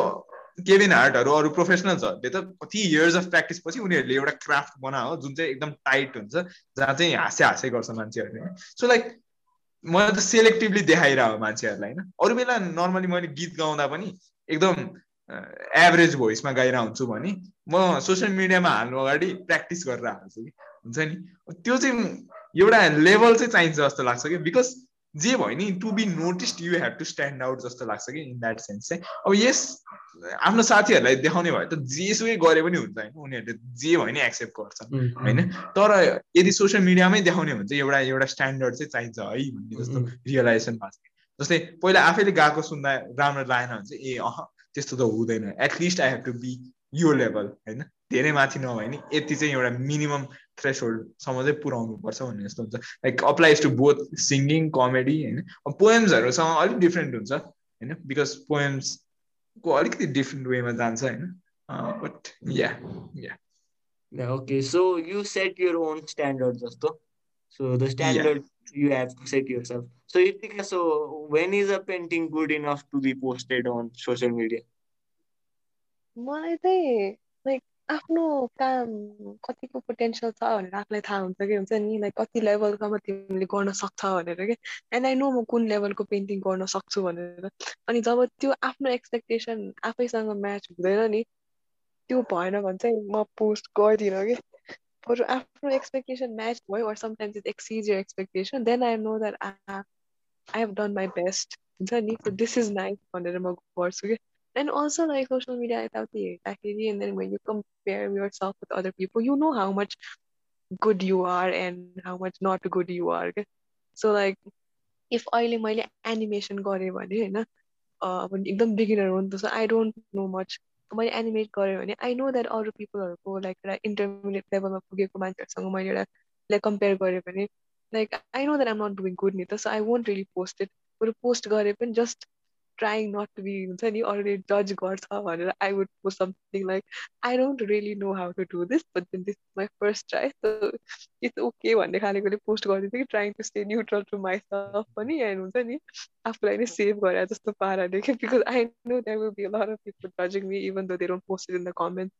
केभिन हार्टहरू अरू प्रोफेसनल्सहरूले त कति इयर्स अफ प्र्याक्टिस पछि उनीहरूले एउटा क्राफ्ट बनायो जुन चाहिँ एकदम टाइट हुन्छ जहाँ चाहिँ हाँसे हाँसे गर्छ मान्छेहरूले। सो लाइक मैले त सेलेक्टिभली देखाइरह मान्छेहरूलाई होइन? अरू बेला नर्मली मैले गीत गाउँदा पनि एकदम एभरेज भोइसमा गाइरहेको हुन्छु भने म सोसियल मिडियामा हाल्नु अगाडि प्र्याक्टिस गरेर हाल्छु कि। हुन्छ नि? त्यो चाहिँ एउटा लेभल चाहिँ चाहिन्छ जस्तो लाग्छ कि। बिकज जे भयो नि to be noticed you have to stand out जस्तो लाग्छ कि इन द्याट सेन्स चाहिँ। अब यस आफ्नो साथीहरूलाई देखाउने भयो त जेसुकै गरे पनि हुन्छ होइन उनीहरूले जे भयो नि एक्सेप्ट गर्छन् होइन? तर यदि सोसियल मिडियामै देखाउने हुन्छ एउटा एउटा स्ट्यान्डर्ड चाहिँ चाहिन्छ है भन्ने जस्तो रियलाइजेसन भएको छ। जस्तै पहिला आफैले गएको सुन्दा राम्रो लागेन भने चाहिँ ए अह त्यस्तो त हुँदैन। At least I have to be यो लेभल होइन? धेरै माथि नभए नि यति चाहिँ एउटा मिनिमम थ्रेस होल्डसम्म चाहिँ पुऱ्याउनु पर्छ भन्ने जस्तो हुन्छ। Like applies to both singing comedy होइन? पोएम्सहरूसँग अलिक डिफ्रेन्ट हुन्छ होइन? बिकज पोएम्सको अलिकति डिफ्रेन्ट वेमा जान्छ होइन? But yeah yeah okay so you set your own standard जस्तो। So the standard you have to set yourself. So you think so when is a painting good enough to be posted on social media? मलाई चाहिँ आफ्नो काम कतिको potential छ भनेर आफूलाई थाहा हुन्छ कि? हुन्छ नि लाइक कति लेभलसम्म तिमीले गर्न सक्छ भनेर कि? एन्ड आई नो म कुन लेभलको पेन्टिङ गर्न सक्छु भनेर। अनि जब त्यो आफ्नो एक्सपेक्टेसन आफैसँग म्याच हुँदैन नि त्यो भएन भने चाहिँ म पोस्ट गर्दिनँ कि? बरु आफ्नो एक्सपेक्टेसन म्याच भयो or sometimes it exceeds your expectation then I know that I I have done my best हुन्छ नि? दिस इज नाइस भनेर म गर्छु कि? And also like social media healthy actually and then when you compare yourself with other people, you know how much good you are and how much not good you are. Okay? So like if अहिले मैले animation गरेँ भने होइन अब एकदम beginner हो नि त so I don't know much मैले एनिमेट गरेँ भने आई नो द्याट अरू पिपलहरूको लाइक एउटा इन्टरमिडिएट लेभलमा पुगेको मान्छेहरूसँग मैले एउटा कम्पेयर गरेँ भने like I know that I'm not doing good नि त so I won't really post it बरु पोस्ट गरेँ पनि just trying not to be हुन्छ नि अरूले जज गर्छ भनेर I would post something like I don't really know how to do this but then this my first try so it's okay भन्ने खालेकोले पोस्ट गरिदिन्थ्यो कि trying to stay neutral to myself पनि एन्ड हुन्छ नि आफूलाई नै सेभ गरे जस्तो पाराले कि because I know that will be lot of people जजिङ me even though they don't post in the comment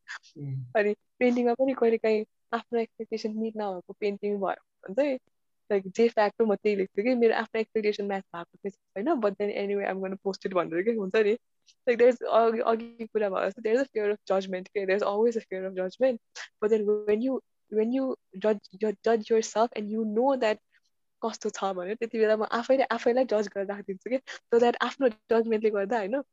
अनि पेन्टिङमा पनि कहिले काहीँ आफ्नो एक्सपेक्टेसन मिट नभएको पेन्टिङ भयो भने चाहिँ लाइक जे फ्याक्ट म त्यही लेख्छु कि मेरो आफ्नो एक्सपेक्टेसन म्याच भएको चाहिँ छैन बट देन एनिवे आम गर्न पोस्टेड भनेर के हुन्छ नि? लाइक देयर इज अघि अघि कुरा भयो जस्तो there is a fear of judgement के there is always a fear of judgement but then when you when you जज जज your self and you know that कस्तो छ भने त्यति बेला म आफैले आफैलाई जज गरेर राखिदिन्छु कि सो द्याट आफ्नो जजमेन्टले गर्दा होइन?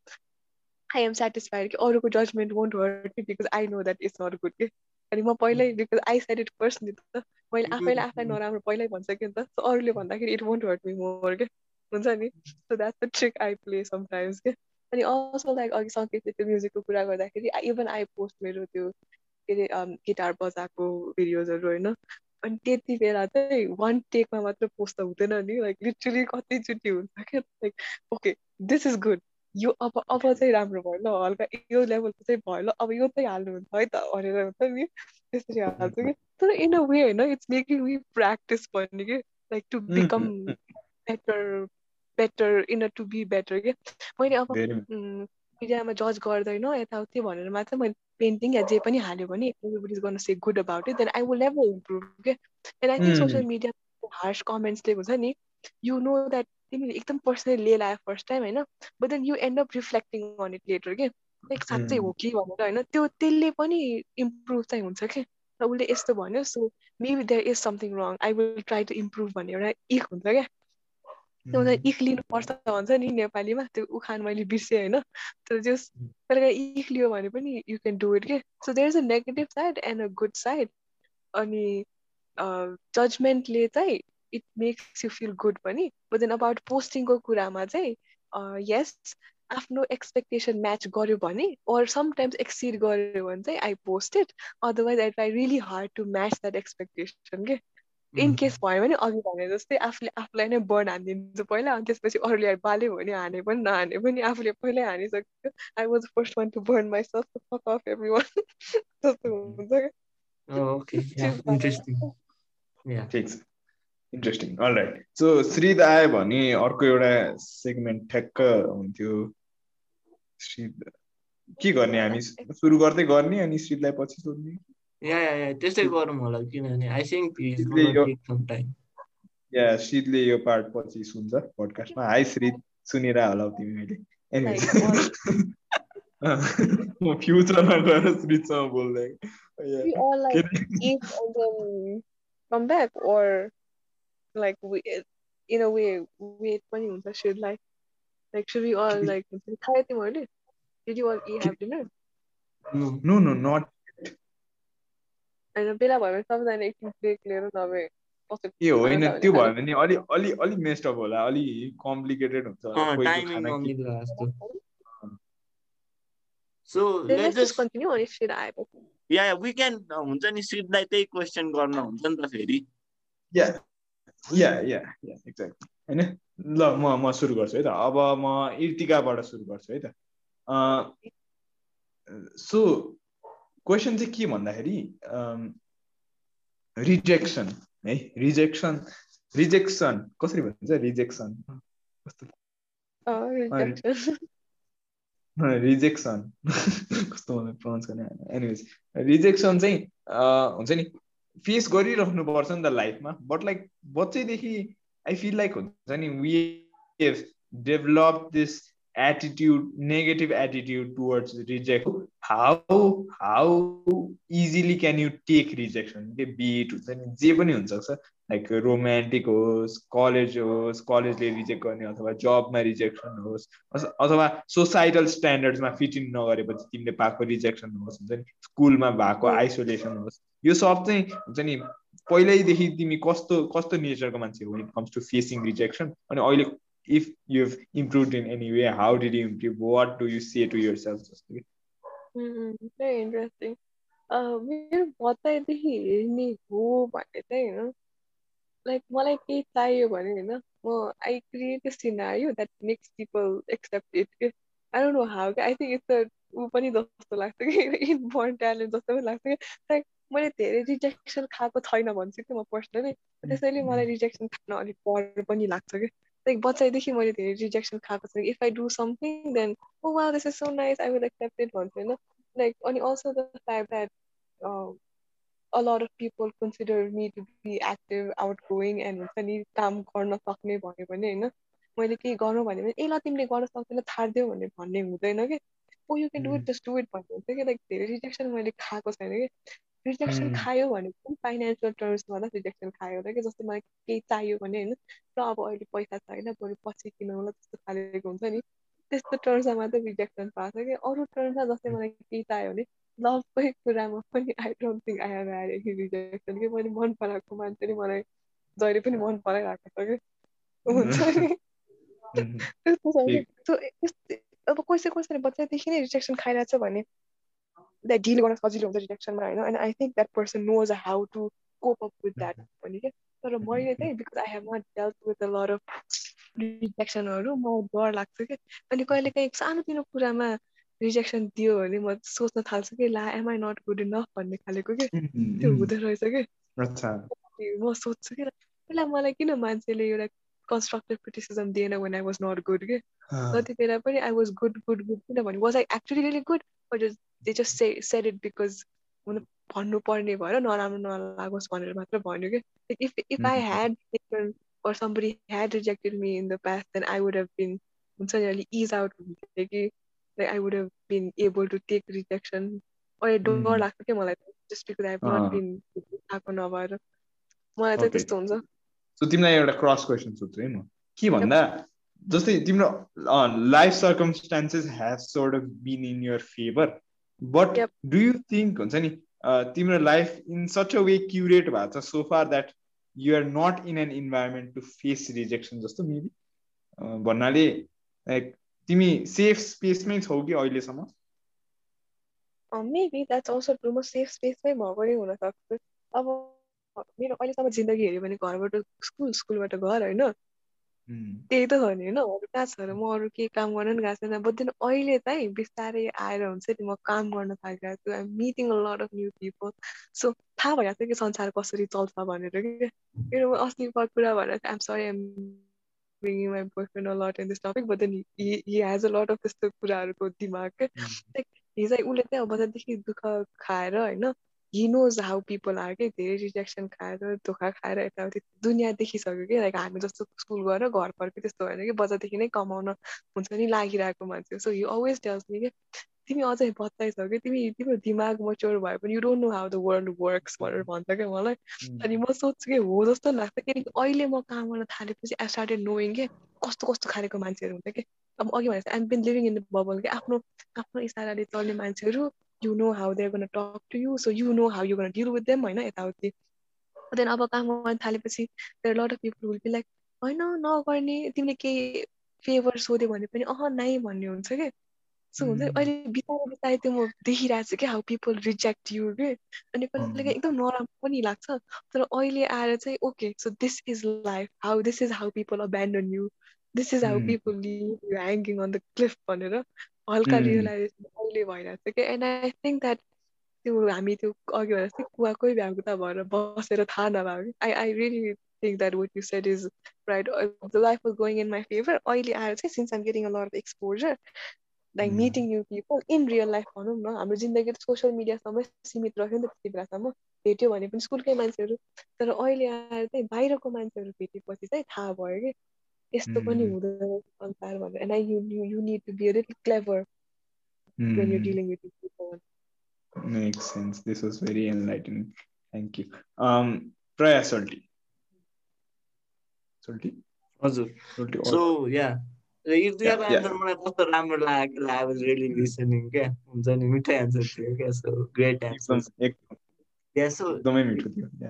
आई एम सेटिस्फाइड कि अरूको judgement won't hurt because I know that it's not good के अनि म पहिल्यै बिकज आई सेड इट नि त मैले आफैले आफैलाई नराम्रो पहिल्यै भनिसकेँ नि त सो अरूले भन्दाखेरि it won't hurt me more के हुन्छ नि? So that's the trick I play sometimes के। अनि अल्सो लाइक अघि सङ्केतले त्यो म्युजिकको कुरा गर्दाखेरि इभन आई पोस्ट मेरो त्यो के अरे गिटार बजाएको भिडियोजहरू होइन? अनि त्यति बेला चाहिँ वान टेकमा मात्र पोस्ट त हुँदैन नि। लाइक लिटरली कतिचोटि हुन्छ क्या like okay this is good यो अब अब चाहिँ राम्रो भयो ल हल्का यो लेभलको चाहिँ भयो ल अब यो चाहिँ हाल्नुहुन्छ है त भनेर हुन्छ नि त्यसरी हाल्छु कि। तर इन अ वे होइन इट्स मेकिङ वी प्र्याक्टिस पनि कि like to become better better in a to be better के। मैले अब मिडियामा जज गर्दैन यताउति भनेर मात्र मैले पेन्टिङ या जे पनि हाल्यो भने एभ्रिबडी इज गर्न say good about it then I will never improve के। And I think social media harsh कमेन्ट्सले हुन्छ नि। यु नो द्याट तिमीले एकदम पर्सनली लिएर आयो फर्स्ट टाइम होइन? But then you end up reflecting on it later के लाइक साँच्चै हो कि भनेर होइन? त्यो त्यसले पनि इम्प्रुभ चाहिँ हुन्छ कि र उसले यस्तो भन्यो so maybe there is something wrong I will try to improve भन्ने एउटा इक हुन्छ क्या त्यो इख लिनुपर्छ भन्छ नि नेपालीमा त्यो उखान मैले बिर्सेँ होइन? तर जस तर इख लियो भने पनि यु क्यान डु इट के so there is a negative side and a good side अनि जजमेन्टले चाहिँ it makes you feel good पनि बट देन अबाउट पोस्टिङको कुरामा चाहिँ यस आफ्नो एक्सपेक्टेसन म्याच गर्यो भने अर समटाइम्स एक्सिड गर्यो भने चाहिँ I post it otherwise I try really hard to match that expectation के? इन केस भयो भने अघि भने जस्तै आफूले आफूलाई नै बर्न हानिदिन्छु पहिला अनि त्यसपछि अरूले बाल्यो भने हाने पनि नहाने पनि आफूले पहिल्यै हानिसक्यो। I was first one to burn my self fuck off every one जस्तो हुन्छ क्या इन्ट्रेस्टिङ अल राइट सो श्रीद आयो भने अर्को एउटा सेगमेन्ट ठ्याक्क हुन्थ्यो। श्रीद के गर्ने हामी? सुरु गर्दै गर्ने अनि श्रीदलाई पछि सोध्ने? या या त्यस्तै गरौँ होला किनभने आई थिङ्क या श्रीदले यो पार्ट पछि सुन्छ पडकास्टमा हाई श्रीद सुनेर होला तिमी मैले म फ्युचरमा गएर श्रीदसँग बोल्दै। We in a way wait पनि हुन्छ श्रीदलाई like should we all like खायो तिमीहरूले did you all eat have dinner? No no not होइन बेला भयो भने सबैजना एकछिन ब्रेक लिएर नभए ए होइन त्यो भयो भने अलि अलि अलि मेस्टअप होला अलि कम्प्लिकेटेड हुन्छ सो लेट्स जस्ट कन्टिन्यू अनि श्रीद आएपछि या या वी क्यान हुन्छ नि श्रीदलाई त्यही क्वेसन गर्न हुन्छ नि त फेरि या या या या एक्ज्याक्टली होइन? ल म म सुरु गर्छु है त। अब म इर्तिकाबाट सुरु गर्छु है त। सो क्वेसन चाहिँ के भन्दाखेरि रिजेक्सन है? रिजेक्सन रिजेक्सन कसरी भन्छ? रिजेक्सन रिजेक्सन कस्तो प्रनाउन्स गर्ने एनिवेज रिजेक्सन चाहिँ हुन्छ नि फेस गरिराख्नुपर्छ नि त लाइफमा। बट लाइक बच्चैदेखि आई फिल लाइक हुन्छ नि we develop this attitude negative attitude towards rejection how how easily can you take rejection? के बिट हुन्छ नि जे पनि हुनसक्छ लाइक रोमान्टिक होस् कलेज होस् कलेजले रिजेक्ट गर्ने अथवा जबमा रिजेक्सन होस् अथवा सोसाइटल स्ट्यान्डर्ड्समा फिट इन नगरेपछि तिमीले पाएको रिजेक्सन होस् हुन्छ नि स्कुलमा भएको आइसोलेसन होस्। यो सब चाहिँ हुन्छ नि पहिल्यैदेखि तिमी कस्तो कस्तो नेचरको मान्छे हो it comes to facing rejection अनि अहिले if you've improved in any way how did you improve what do you say to yourself mm-hmm. very interesting मेरो बचाइदेखि हेर्ने हो भने चाहिँ होइन लाइक मलाई केही चाहियो भने होइन well, I create a scenario that makes people accept it. I don't know how. I think it's a ऊ पनि जस्तो लाग्छ कि इनबोर्न ट्यालेन्ट जस्तो पनि लाग्छ कि लाइक मैले धेरै रिजेक्सन खाएको छैन भन्छु कि म पर्सनली त्यसैले मलाई रिजेक्सन खान अलिक डर पनि लाग्छ कि लाइक बच्चादेखि मैले धेरै रिजेक्सन खाएको छु if I do something then oh wow this is so nice I will accept it भन्छु होइन? लाइक अनि also the fact that a lot of people consider me to be active, outgoing, and हुन्छ नि काम गर्न सक्ने भन्यो भने होइन? मैले केही गरौँ भने पनि ए ल तिमीले गर्न सक्दैन थारिदेऊ भन्ने भन्ने हुँदैन कि ओ you can do it just do it भन्ने हुन्छ कि लाइक धेरै रिजेक्सन मैले खाएको छैन कि रिजेक्सन खायो भने पनि फाइनेन्सियल टर्म्समा त रिजेक्सन खायो होला कि जस्तै मलाई केही चाहियो भने होइन र अब अहिले पैसा छैन बरु पछि किनौँला जस्तो खालेको हुन्छ नि। त्यस्तो टर्म्समा मात्रै रिजेक्सन पाएको छ कि। अरू टर्म्समा जस्तै मलाई केही चाहियो भने लभकै कुरामा पनि I don't think I have had any rejection कि। मैले मन पराएको मान्छे नि मलाई जहिले पनि मन पराइरहेको छ कि। हुन्छ नि। त्यस्तो अब कसै कसैले बच्चादेखि नै रिजेक्सन खाइरहेको छ भने द्याट डिल गर्न सजिलो हुन्छ रिजेक्सनमा होइन and I think that person knows how to cope up with that भने क्या तर मैले चाहिँ because I have not dealt with a lot of रिजेक्सनहरू म डर लाग्छ कि अनि कहिले काहीँ सानोतिनो कुरामा रिजेक्सन दियो भने म सोच्न थाल्छु कि ला am I not good enough भन्ने खालेको कि त्यो हुँदो रहेछ कि म सोध्छु कि पहिला मलाई किन मान्छेले एउटा कन्स्ट्रक्टिभ क्रिटिसिजम दिएन when I was not good के जति बेला पनि I was good good good किनभने was I actually really good but they just say said it because भन्नुपर्ने भएर नराम्रो नलागोस् भनेर मात्र भन्यो कि if if I had or somebody had rejected me in the past, then I would have been really ease out कि like I would have been able to take rejection. or डर लाग्छ क्या मलाई just because I have not been आएको नभएर। मलाई चाहिँ त्यस्तो हुन्छ। सो तिमीलाई एउटा क्रस क्वेसन सोध्छु है म। के भन्दा जस्तै तिम्रो life circumstances have sort of been in your favour but do you think हुन्छ नि तिम्रो life in such a way curate भएको छ so far that you are not in an environment to face rejection जस्तो maybe भन्नाले like तिमी safe स्पेसमै छौ कि अहिलेसम्म मेबी द्याट्स अल्सो ट्रु म सेफ स्पेसमै भएको नै हुनसक्छु अब मेरो अहिलेसम्म जिन्दगी हेऱ्यो भने घरबाट स्कुल स्कुलबाट घर होइन त्यही त हो नि होइन अरू कहाँ छ र म अरू केही काम गर्न पनि गएको छैन। बट अहिले चाहिँ बिस्तारै आएर हुन्छ नि म काम गर्न थालिरहेको छु। I'm meeting lot of new people so थाहा भइरहेको छ कि संसार कसरी चल्छ भनेर कि? मेरो अस्ति कुरा भनेर I'm sorry I'm bringing my boyfriend a lot in this topic, but then he, he has a lot of त्यस्तो कुराहरूको दिमाग। हिजो उसले चाहिँ अब बजारदेखि दुःख खाएर होइन he knows how people are के धेरै रिजेक्सन खाएर धोका खाएर यताउति दुनियाँ देखिसक्यो कि लाइक हामी जस्तो स्कुल गएर घर फर्के त्यस्तो होइन कि बजारदेखि नै कमाउन हुन्छ नि लागिरहेको मान्छे so he always tells me कि तिमी अझै छौ कि तिमी तिम्रो दिमाग मच्योर भए पनि you don't know how the world works भनेर भन्छ क्या मलाई। अनि म सोध्छु कि हो जस्तो लाग्छ किनकि अहिले म काम गर्न थालेपछि आई स्टार्टेड नोइङ के कस्तो कस्तो खालेको मान्छेहरू हुन्छ कि अब अघि भनेको I'm been living in the bubble कि आफ्नो आफ्नो इसाराले चल्ने मान्छेहरू you know how they're going to talk to you so you know how you're going to deal with them होइन यताउति देन अब काम गर्न थालेपछि there lot of people will be like होइन नगर्ने तिमीले केही फेभर सोध्यो भने पनि अह नाइ भन्ने हुन्छ कि सो हुन्छ अहिले बिताएर बिताए त्यो म देखिरहेको छु क्या हाउ पिपल रिजेक्ट यु के अनि कहिले एकदम नराम्रो पनि लाग्छ तर अहिले आएर चाहिँ okay so this is life how this is how people abandon you this is how people leave you hanging on the cliff भनेर हल्का रियलाइजेसन अहिले भइरहेको छ कि एन्ड आई थिङ्क द्याट त्यो हामी त्यो अघि भनेर चाहिँ कुवाकै भ्यागुता भएर बसेर थाहा नभएको I I really think that what you set is right the life was going in my favour अहिले आएर चाहिँ since I'm getting of exposure like meeting new people in real life भनौँ न। हाम्रो जिन्दगी त सोसियल मिडियासम्मै सीमित रह्यो नि त त्यति बेलासम्म। भेट्यो भने पनि स्कुलकै मान्छेहरू। तर अहिले आएर चाहिँ बाहिरको मान्छेहरू भेटेपछि चाहिँ थाहा भयो कि। यस्तो पनि हुँदैन संसार भनेर and I you you need to be a little clever when you're dealing with people. Makes sense. This was very enlightening. Thank you. Um, Praya Salty. Salty? हजुर सो या यो दुईवटा एन्सर मलाई कस्तो राम्रो लाग्यो आई वाज रियली लिसनिङ क्या हुन्छ नि मिठो एन्सर थियो क्या सो ग्रेट एन्सर एकदमै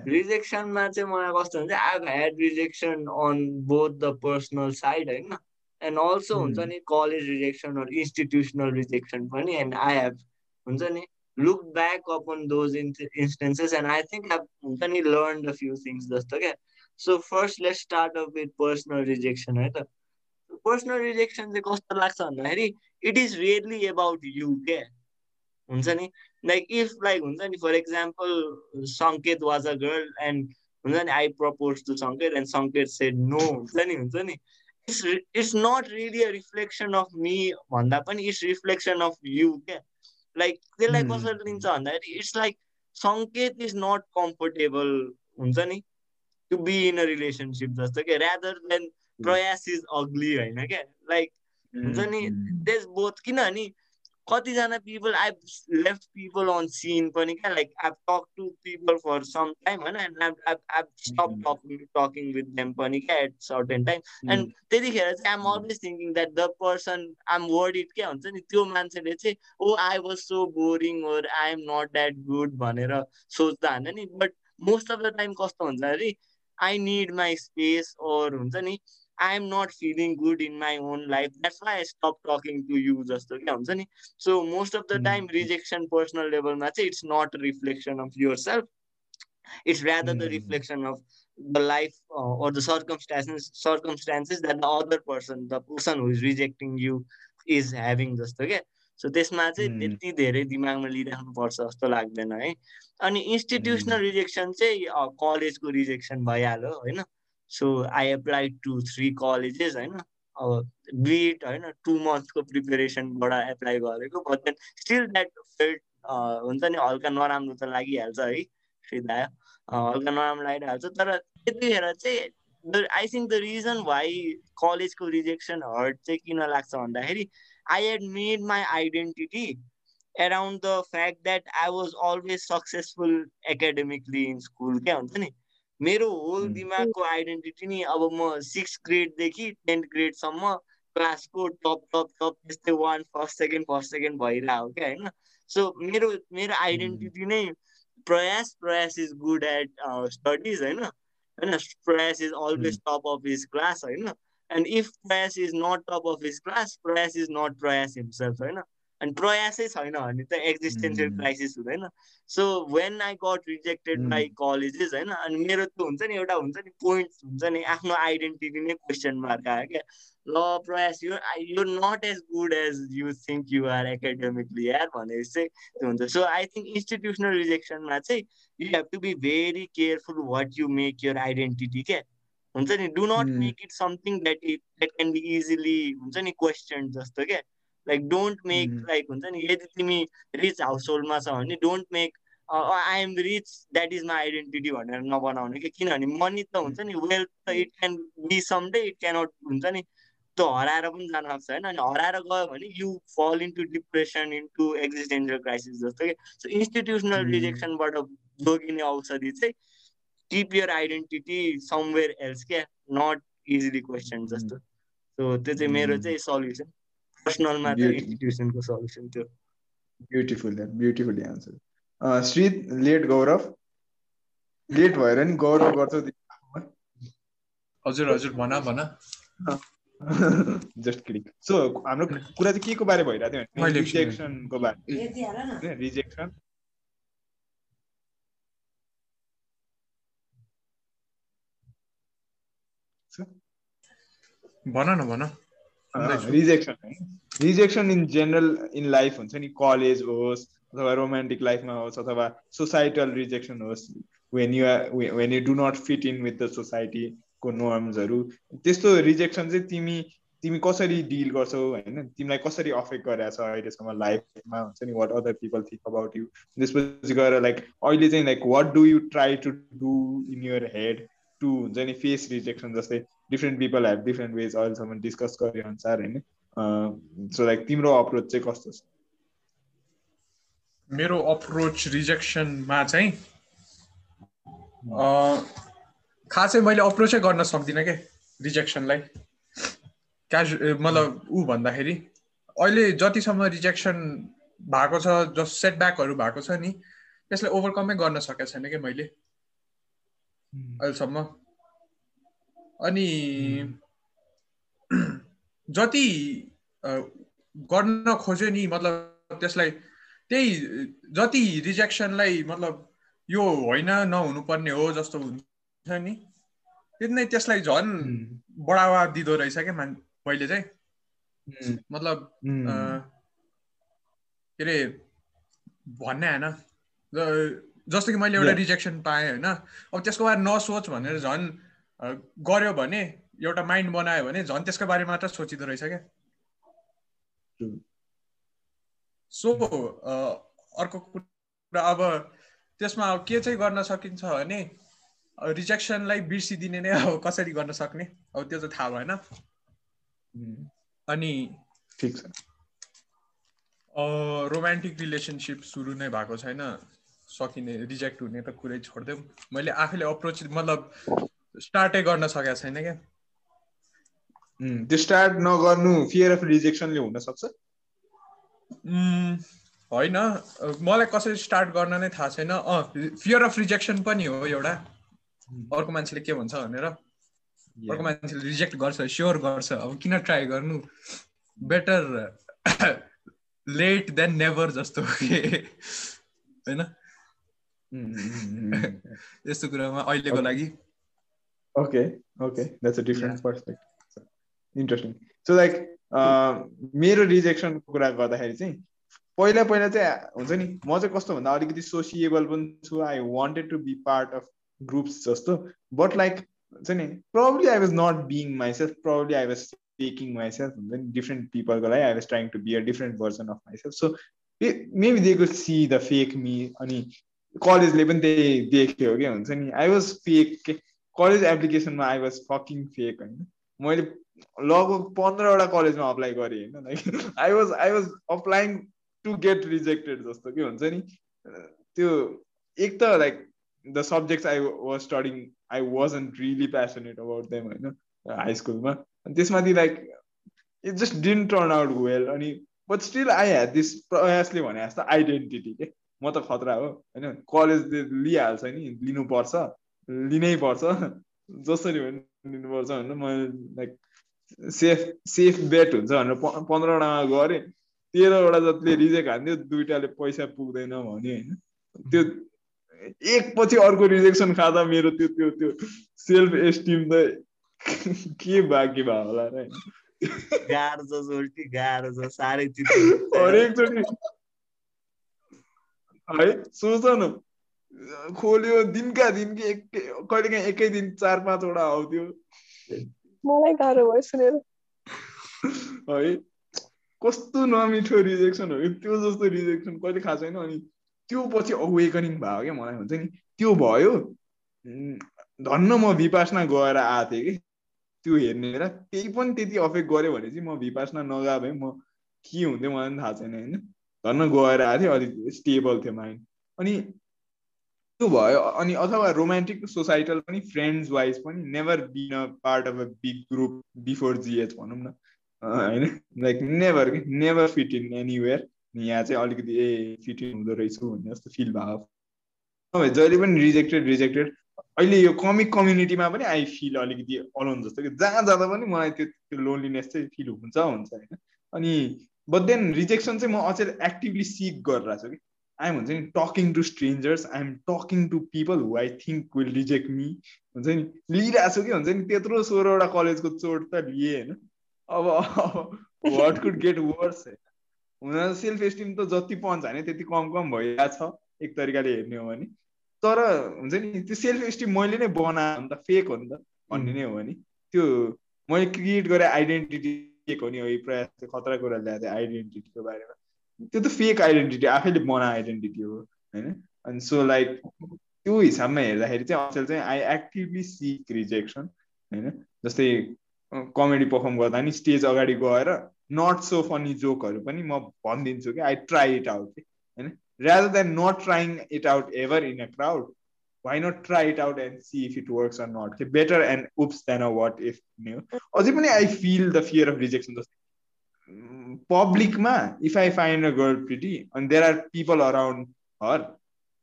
रिजेक्सनमा चाहिँ मलाई कस्तो हुन्छ I had rejection on both the personal side होइन? एन्ड अल्सो हुन्छ नि कलेज रिजेक्सन इन्स्टिट्युसनल रिजेक्सन पनि एन्ड आई हेभ हुन्छ नि look back upon those instances and I think have हुन्छ नि लर्न द फ्यु थिङ्स जस्तो क्या? So first let start up with personal rejection है त? पर्सनल रिजेक्सन चाहिँ कस्तो लाग्छ भन्दाखेरि it is really about you के हुन्छ नि लाइक इफ लाइक हुन्छ नि for example Sanket was a girl and हुन्छ नि I propose to Sanket and Sanket said no हुन्छ नि हुन्छ नि. It's it's not really a reflection of me भन्दा पनि इट्स रिफ्लेक्सन अफ यु क्या लाइक त्यसलाई कसरी लिन्छ भन्दाखेरि it's like Sanket is not comfortable हुन्छ नि to be in a relationship जस्तो क्या rather than Prayas is ugly होइन क्या लाइक हुन्छ नि देस बोथ किनभने कतिजना people I left people on seen पनि क्या like I talk to people for some time होइन? And stop talking talking with them पनि क्या एट सर्टेन टाइम एन्ड त्यतिखेर चाहिँ I'm always thinking that the person I'm word it क्या हुन्छ नि? त्यो मान्छेले चाहिँ ओ I was so boring or I am not that good भनेर सोच्दा होइन नि? But most of the time कस्तो हुन्छ अरे? I need my space or हुन्छ नि? I am not feeling good in my own life that's why I stop talking to you जस्तो क्या हुन्छ नि? So most of the time rejection personal लेभलमा चाहिँ it's not reflection of your self it's rather the reflection of the life or the circumstances circumstances that the other person the person who is rejecting you is having जस्तो क्या? So त्यसमा चाहिँ त्यति धेरै दिमागमा लिइराख्नुपर्छ जस्तो लाग्दैन है। अनि इन्स्टिट्युसनल रिजेक्सन चाहिँ कलेजको रिजेक्सन भइहाल्यो होइन? So I apply to three colleges होइन अब बिट होइन टु मन्थको प्रिपेरेसनबाट एप्लाई गरेको but then still that felt हुन्छ नि हल्का नराम्रो त लागिहाल्छ है सिधा। हल्का नराम्रो लागिहाल्छ तर त्यतिखेर चाहिँ I think the reason why कलेजको रिजेक्सन हर्ट चाहिँ किन लाग्छ भन्दाखेरि I had made my identity around the fact that I was always successful academically in school क्या हुन्छ नि? मेरो होल दिमागको आइडेन्टिटी नि अब म सिक्स ग्रेडदेखि टेन्थ ग्रेडसम्म क्लासको टप टप टप त्यस्तै one first second first second भइरहेको क्या होइन? सो मेरो मेरो आइडेन्टिटी नै प्रयास प्रयास इज गुड एट स्टडिज होइन? होइन? Prayas is always top of his class होइन? And if Prayas is not top of his class Prayas is not Prayas himself होइन? अनि प्रयासै छैन भने त एक्जिस्टेन्सियल क्राइसिस हुँदैन। So when I got rejected by colleges होइन अनि मेरो त्यो हुन्छ नि एउटा हुन्छ नि पोइन्ट हुन्छ नि आफ्नो आइडेन्टिटी नै क्वेसन मार्क आयो क्या। ल प्रयास यो यो not as good as you think you are academically यार भनेपछि चाहिँ त्यो हुन्छ। सो आई थिङ्क इन्स्टिट्युसनल रिजेक्सनमा चाहिँ you have to be very careful what you make your identity क्या। हुन्छ नि do not make it something that it that can be easily हुन्छ नि क्वेसन जस्तो क्या। लाइक डोन्ट मेक लाइक हुन्छ नि यदि तिमी रिच हाउस होल्डमा छ भने don't make I am rich that is my identity भनेर नबनाउने कि किनभने मनी त हुन्छ नि वेल्थ त it can be some day it cannot हुन्छ नि त्यो हराएर पनि जान सक्छ होइन अनि हराएर गयो भने you fall into depression into existential crisis जस्तो कि सो इन्स्टिट्युसनल रिजेक्सनबाट जोगिने औषधि चाहिँ keep your identity somewhere else क्या नट इजिली क्वेसन जस्तो सो त्यो चाहिँ मेरो चाहिँ सल्युसन पर्सनलमा चाहिँ इन्स्टिट्युसनको सल्युसन थियो beautiful beautiful answer Shri let Gaurav let भएर नि गौरव गर्छौ हजुर हजुर भन भन जस्ट क्लिक सो हाम्रो कुरा चाहिँ के को बारे भइरहेको थियो रिजेक्सनको बारे रिजेक्सन भन न भन rejection rejection in general in life हुन्छ नि कलेज होस् अथवा रोमान्टिक लाइफमा होस् अथवा सोसाइटल रिजेक्सन होस् when you when you do not fit in with the सोसाइटीको नर्म्सहरू त्यस्तो रिजेक्सन चाहिँ तिमी तिमी कसरी डिल गर्छौ होइन? तिमीलाई कसरी अफेक्ट गरेको छ अहिलेसम्म लाइफमा हुन्छ नि what other people think about you त्यसपछि गएर लाइक अहिले चाहिँ like what do you try to do in your head to हुन्छ नि फेस रिजेक्सन जस्तै different people have different ways अहिलेसम्म डिस्कस गरे अनुसार होइन सो लाइक तिम्रो अप्रोच चाहिँ कस्तो छ? मेरो अप्रोच रिजेक्सनमा चाहिँ खासै मैले अप्रोचै गर्न सक्दिनँ क्या रिजेक्सनलाई क्याजु मतलब ऊ भन्दाखेरि अहिले जतिसम्म रिजेक्सन भएको छ जस सेटब्याकहरू भएको छ नि त्यसलाई ओभरकमै गर्न सकेको छैन क्या मैले। अहिलेसम्म। अनि जति गर्न खोज्यो नि मतलब त्यसलाई त्यही जति रिजेक्सनलाई मतलब यो होइन नहुनुपर्ने हो जस्तो हुन्छ नि। त्यति नै त्यसलाई झन् बढावा दिँदो रहेछ क्या मान पहिले चाहिँ। मतलब के अरे भन्ने होइन। जस्तो कि मैले एउटा रिजेक्सन पाएँ होइन? अब त्यसको बारे नसोच भनेर झन् गऱ्यो भने एउटा माइन्ड बनायो भने झन् त्यसको बारे मात्र सोचिँदो रहेछ क्या। सो अर्को कुरा अब त्यसमा अब के चाहिँ गर्न सकिन्छ भने रिजेक्सनलाई बिर्सिदिने नै अब कसरी गर्न सक्ने? अब त्यो चाहिँ थाहा भएन। अनि ठिक छ रोमान्टिक रिलेसनसिप सुरु नै भएको छैन। सकिने रिजेक्ट हुने त कुरै छोडिदिउँ मैले आफैले अप्रोच मतलब स्टार्टै गर्न सकेको छैन क्या। त्यो स्टार्ट नगर्नु फियर अफ रिजेक्सनले हुनसक्छ? होइन। मलाई कसरी स्टार्ट गर्न नै थाहा छैन। अँ फियर अफ रिजेक्सन पनि हो एउटा। अर्को मान्छेले के भन्छ भनेर। अर्को मान्छेले रिजेक्ट गर्छ स्योर गर्छ। अब किन ट्राई गर्नु? बेटर लेट देन नेभर जस्तो। होइन? यस्तो कुरामा अहिलेको लागि। Okay okay that's a different perspective interesting so like मेरो रिजेक्सनको कुरा गर्दाखेरि चाहिँ पहिला पहिला चाहिँ हुन्छ नि म चाहिँ कस्तो भन्दा अलिकति सोसिएबल पनि छु। I wanted to be part of groups जस्तो। बट लाइक हुन्छ नि probably I was not being myself probably I was taking myself हुन्छ नि डिफ्रेन्ट पिपलको लागि I was trying to be a different version of myself so maybe दिएको see the fake me अनि कलेजले पनि त्यही देख्यो क्या हुन्छ नि? आई वाज फेक के? कलेज एप्लिकेसनमा आई वाज फकिङ फेक होइन। मैले लगभग पन्ध्रवटा कलेजमा अप्लाई गरेँ होइन। Like I was I was applying to get rejected जस्तो के हुन्छ नि? त्यो एक त like the subjects I was studying I was and really passionate about them होइन हाई स्कुलमा अनि त्यसमाथि like it just didn't turn out well अनि but still I had this प्रयासले भने जस्तो आइडेन्टिटी के? म त खतरा हो होइन? कलेजले लिइहाल्छ नि लिनुपर्छ लिनै पर्छ जसरी भने लिनुपर्छ भनेर म लाइक सेफ सेफ बेट हुन्छ भनेर पन्ध्रवटामा गरेँ। तेह्रवटा जतिले रिजेक्ट हान्थ्यो दुइटाले पैसा पुग्दैन भने होइन? त्यो एक पछि अर्को रिजेक्सन खाँदा मेरो त्यो त्यो त्यो सेल्फ एस्टिम त के बाँकी भयो होला र हरेकचोटि है सोच न खोल्यो दिनका दिन कि एक कहिले काहीँ एकै दिन चार पाँचवटा आउँथ्यो मलाई गाह्रो भयो सुनेर है कस्तो नमिठो रिजेक्सन हो त्यो जस्तो रिजेक्सन कहिले खाएको छैन अनि त्यो पछि अवेकनिङ भयो क्या मलाई हुन्छ नि त्यो भयो धन्न म विपासना गएर आएको थिएँ कि त्यो हेर्ने र त्यही पनि त्यति अफेक्ट गऱ्यो भने चाहिँ म विपासना नगए भए म के हुन्थ्यो मलाई पनि थाहा छैन होइन धन्न गएर आएको थिएँ अलिक स्टेबल थियो माइन्ड अनि त्यो भयो अनि अथवा रोमान्टिक सोसाइटल पनि फ्रेन्ड्स वाइज पनि never been a part of a big group before जिएच भनौँ न। होइन? Like never never fit in anywhere यहाँ चाहिँ अलिकति ए फिट इन हुँदो रहेछु भन्ने जस्तो फिल भयो जहिले पनि रिजेक्टेड रिजेक्टेड अहिले यो कमिक कम्युनिटीमा पनि आई फिल अलिकति अलोन जस्तो कि जहाँ जाँदा पनि मलाई त्यो त्यो लोनलिनेस चाहिँ फिल हुन्छ हुन्छ होइन? अनि बट देन रिजेक्सन चाहिँ म अझै एक्टिभली सिक गरिरहेको छु कि। आइएम हुन्छ नि talking to strangers I'm talking to people who I think will reject me हुन्छ नि लिइरहेको छु कि हुन्छ नि त्यत्रो सोह्रवटा कलेजको चोट त लिएँ होइन। अब वाट कुड गेट वर्स हुन सेल्फ एस्टिम त जति पञ्च हाने त्यति कम कम भइरहेको छ एक तरिकाले हेर्ने हो भने। तर हुन्छ नि त्यो सेल्फ एस्टिम मैले नै बनाएँ भने त फेक हो नि त भन्ने नै हो नि। त्यो मैले क्रिएट गरेँ आइडेन्टिटी के हो नि हो प्रयास खतरा कुरा ल्याएको थिएँ आइडेन्टिटीको बारेमा। त्यो त फेक आइडेन्टिटी आफैले बना आइडेन्टिटी हो होइन? अनि सो लाइक त्यो हिसाबमा हेर्दाखेरि चाहिँ अचेल चाहिँ आई एक्टिभली सिक रिजेक्सन होइन? जस्तै कमेडी पर्फर्म गर्दा नि स्टेज अगाडि गएर नट सो फनी जोकहरू पनि म भनिदिन्छु कि आई ट्राई इट आउट कि होइन? Rather than not trying it out ever in a crowd why not try it out and see if it works or not? Okay, better an oops than a what if अझै पनि I feel the fear of rejection जस्तै पब्लिकमा if I find a girl pretty अनि there are people around her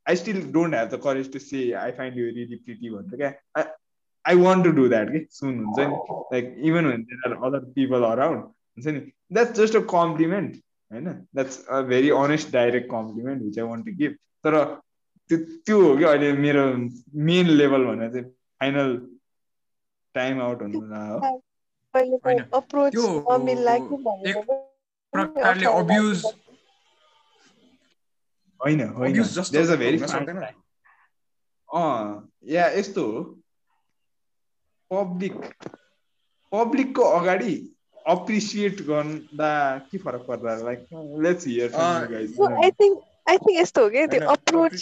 I still don't have the courage to say I find you really pretty भनेर क्या I want to do that कि सुन हुन्छ नि like even when there are other people around हुन्छ नि that's just a compliment होइन that's a very honest direct compliment which I want to give तर त्यो त्यो हो कि अहिले मेरो मेन लेभल भनेर चाहिँ फाइनल टाइम आउट हुनु या यस्तो हो। पब्लिक पब्लिकको अगाडि अप्रिसिएट गर्दा के फरक पर्दा? लाइक लेट्स हियर अँ, So I think यस्तो हो कि त्यो अप्रोच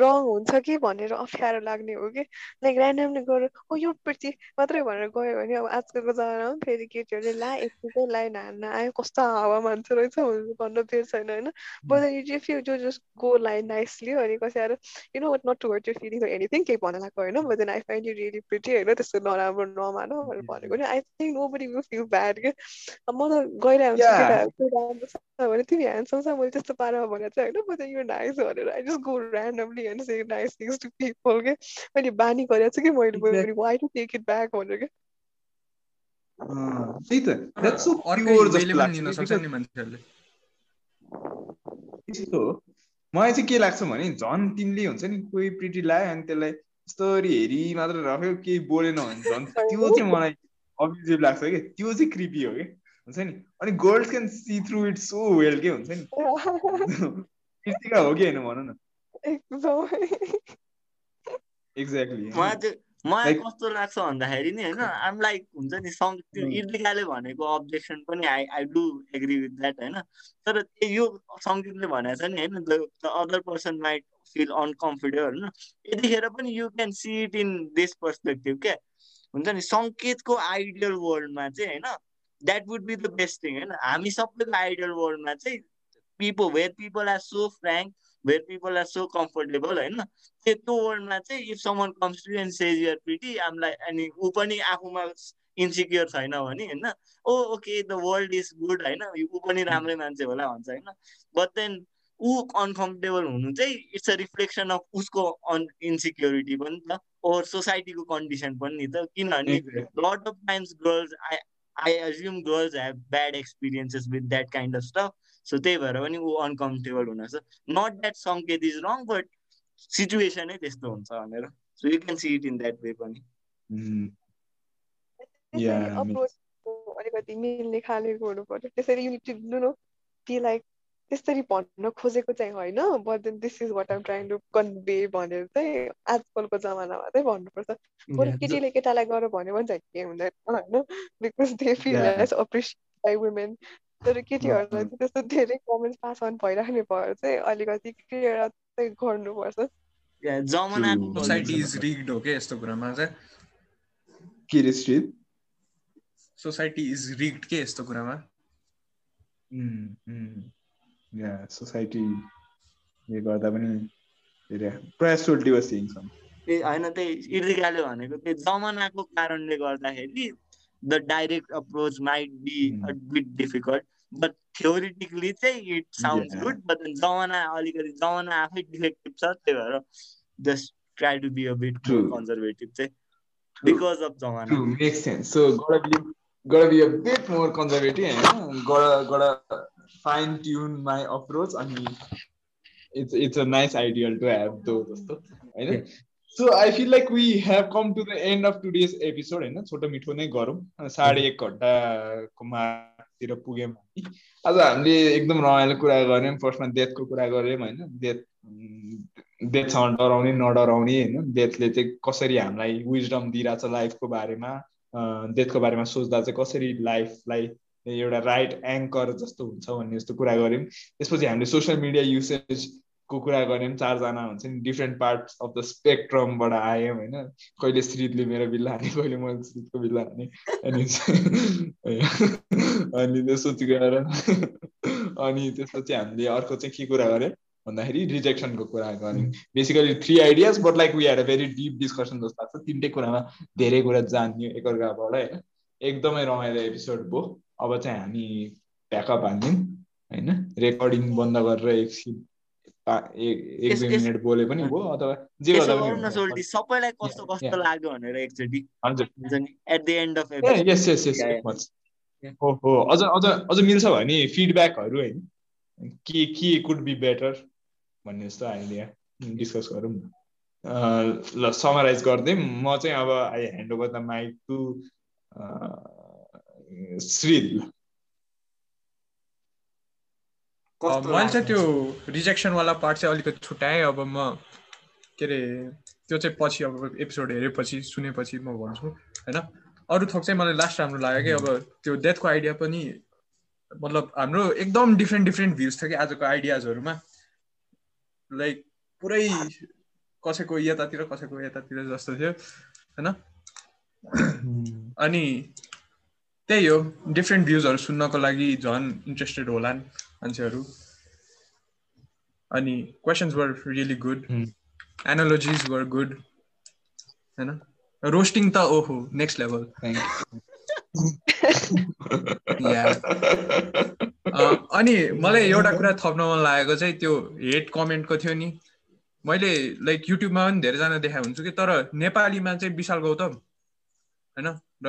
रङ हुन्छ कि भनेर अप्ठ्यारो लाग्ने हो कि? लाइक ऱ्यान्डमली गएर ओ यो प्रति मात्रै भनेर गयो भने अब आजकलको जमानामा पनि फेरि केटीहरूले ला यतिकै लाइन हान्न आयो कस्तो हावा मान्छे रहेछ भनेर भन्न बेर छैन होइन? But you if you just go line nicely अनि कसै आएर you know not to hurt you feeling anything केही भन्न लाग्यो होइन? But then I find you really pretty होइन? त्यस्तो नराम्रो नमान भनेर भनेको नि। I think nobody will feel bad के म त गइरहेको. केटाहरू राम्रो छ भने तिमी ह्यान्डसम छ मैले त्यस्तो पारामा भनेर चाहिँ होइन? बट यु नाइस भनेर I just go randomly and say nice things to people के मैले बानी गरेको छु कि मैले Exactly. Why to take it back भनेर के अँ, त्यही त द्याट्स सो प्योर जस्तो लाग्छ नि मान्छेहरूले त्यस्तो हो मलाई चाहिँ के लाग्छ भने झन् तिमीले हुन्छ नि कोही प्रिटी लाग्यो अनि त्यसलाई यस्तरी हेरी मात्र राख्यो केही बोलेन भने झन् त्यो चाहिँ मलाई अब्जेक्टिभ लाग्छ कि त्यो चाहिँ क्रिपी हो कि हुन्छ नि अनि girls can see through it so well के हुन्छ नि कृतिका हो कि होइन भन न एक्ज्याक्टली मलाई कस्तो लाग्छ भन्दाखेरि नि होइन आम लाइक हुन्छ नि सङ्ग त्यो. इर्तिकाले भनेको अब्जेक्सन पनि I I do agree with that होइन तर त्यो यो सङ्गीतले भनेको छ नि होइन the other person might feel uncomfortable होइन यतिखेर पनि you can see it in this perspective क्या हुन्छ नि सङ्केतको आइडियल वर्ल्डमा चाहिँ होइन that would be the best thing होइन हामी सबैको आइडियल वर्ल्डमा चाहिँ people where people are so frank where people are so comfortable होइन? त्यो त्यो वर्ल्डमा चाहिँ if someone comes to and says you're pretty आमलाई अनि ऊ पनि आफूमा इन्सिक्योर छैन भने होइन? ओ okay the world is good होइन? ऊ पनि राम्रै मान्छे होला भन्छ होइन? बट देन ऊ अनकम्फर्टेबल हुनु चाहिँ इट्स अ रिफ्लेक्सन अफ उसको अन इन्सिक्योरिटी पनि त ओर सोसाइटीको कन्डिसन पनि नि त। किनभने lot of times girls i i assume girls have bad experiences with that kind of stuff. So त्यही भएर पनि ऊ अनकम्फर्टेबल हुनसक्छ not that Sanket is wrong but सिचुएसनै त्यस्तो हुन्छ भनेर. So you can see it in that way पनि. Yeah, त्यसरी I mean- अप्रोच अलिकति मिल्ने खालेको हुनु पर्यो त्यसरी युनिटी नो बी लाइक त्यसरी भन्न खोजेको चाहिँ होइन but then this is what I'm trying to convey भनेर चाहिँ आजकलको जमानामा चाहिँ भन्नुपर्छ। बरु केटीले केटालाई गर भन्यो भने चाहिँ के हुँदैन होइन? Because they feel. As appreciate by women तर केटीहरूलाई चाहिँ त्यस्तो धेरै कमेन्ट्स पास अन भइराख्ने भएर चाहिँ अलिकति क्लियर चाहिँ गर्नुपर्छ. सोसाइटी इज रिग्ड हो क्या यस्तो कुरामा चाहिँ। के रे श्रीत सोसाइटी इज रिग्ड के यस्तो कुरामा? या सोसाइटीले गर्दा पनि प्रायः सोल्टी वाज सेङ सम त्यही होइन त्यही इर्तिकाले भनेको त्यही जमानाको कारणले गर्दाखेरि the direct approach might be a bit difficult but theoretically चाहिँ it sounds Yeah. Good but जमाना अलिकति जमाना आफै डिफेक्टिभ छ त्यही भएर just try to be a bit. Conservative चाहिँ बिकज अफ जमाना True, makes sense. So gotta be gotta be a bit more conservative, gotta gotta tune my approach. I mean, it's it's a nice ideal to have though. जस्तो होइन So I feel like we have come to the end of today's episode होइन छोटो मिठो नै गरौँ साढे एक घन्टाको मातिर पुग्यौँ हामी आज हामीले एकदम रमाइलो कुरा गऱ्यौँ फर्स्टमा डेथको कुरा गऱ्यौँ होइन? डेथ डेथसँग डराउने नडराउने होइन? डेथले चाहिँ कसरी हामीलाई विजडम दिइरहेछ लाइफको बारेमा डेथको बारेमा सोच्दा चाहिँ कसरी लाइफलाई एउटा राइट एङ्कर जस्तो हुन्छ भन्ने जस्तो कुरा गऱ्यौँ। त्यसपछि हामीले सोसियल मिडिया युसेजको कुरा गऱ्यौँ चारजना हुन्छ नि डिफ्रेन्ट पार्ट्स अफ द स्पेक्ट्रमबाट आयौँ होइन। कहिले श्रीतले मेरो बिल्ला हाने कहिले मैले श्रीतको बिल्ला हाने अनि अनि त्यसपछि गएर अनि त्यसपछि हामीले अर्को चाहिँ के कुरा गऱ्यौँ? भन्दाखेरि रिजेक्सनको कुरा गऱ्यौँ। Basically three ideas but like we had a very deep discussion जस्तो लाग्छ। तिनटै कुरामा धेरै कुरा जान्यो एकअर्काबाट होइन। एकदमै रमाइलो एपिसोड भयो। अब चाहिँ हामी ब्याकअप हान्यौँ होइन? रेकर्डिङ बन्द गरेर एकछिन एक एक दुई यस- मिनट बोले पनि भयो अथवा जे यसो गर्दा गरौँ न पनि सोल्टी सबैलाई कस्तो Yeah, कस्तो yeah. लाग्यो भनेर एकचोटि हजुर हुन्छ नि at the end of a yes yes yes Yeah, much Yeah. हो हो। अझ अझ अझ मिल्छ भने फिडब्याकहरू होइन? के के कुड बी बेटर भन्ने जस्तो आइडिया डिस्कस गरौँ न। ल समराइज गरिदिउँ म चाहिँ अब I hand over the mic to Shril मैले चाहिँ त्यो रिजेक्सनवाला पार्ट चाहिँ अलिकति छुट्याएँ। अब म के अरे त्यो चाहिँ पछि अब एपिसोड हेरेपछि सुनेपछि म भन्छु होइन? अरू थोक चाहिँ मलाई लास्ट राम्रो लाग्यो कि अब त्यो डेथको आइडिया पनि मतलब हाम्रो एकदम डिफ्रेन्ट डिफ्रेन्ट भ्युज थियो कि आजको आइडियाजहरूमा लाइक पुरै कसैको यतातिर कसैको यतातिर जस्तो थियो होइन? अनि त्यही हो डिफ्रेन्ट भ्युजहरू सुन्नको लागि झन् इन्ट्रेस्टेड होला मान्छेहरू। अनि questions were really good analogies were good होइन? रोस्टिङ त ओहो नेक्स्ट लेभल अनि मलाई एउटा कुरा थप्न मन लागेको चाहिँ त्यो हेड कमेन्टको थियो नि। मैले लाइक युट्युबमा पनि धेरैजना देखाएको हुन्छु कि तर नेपालीमा चाहिँ विशाल गौतम होइन? र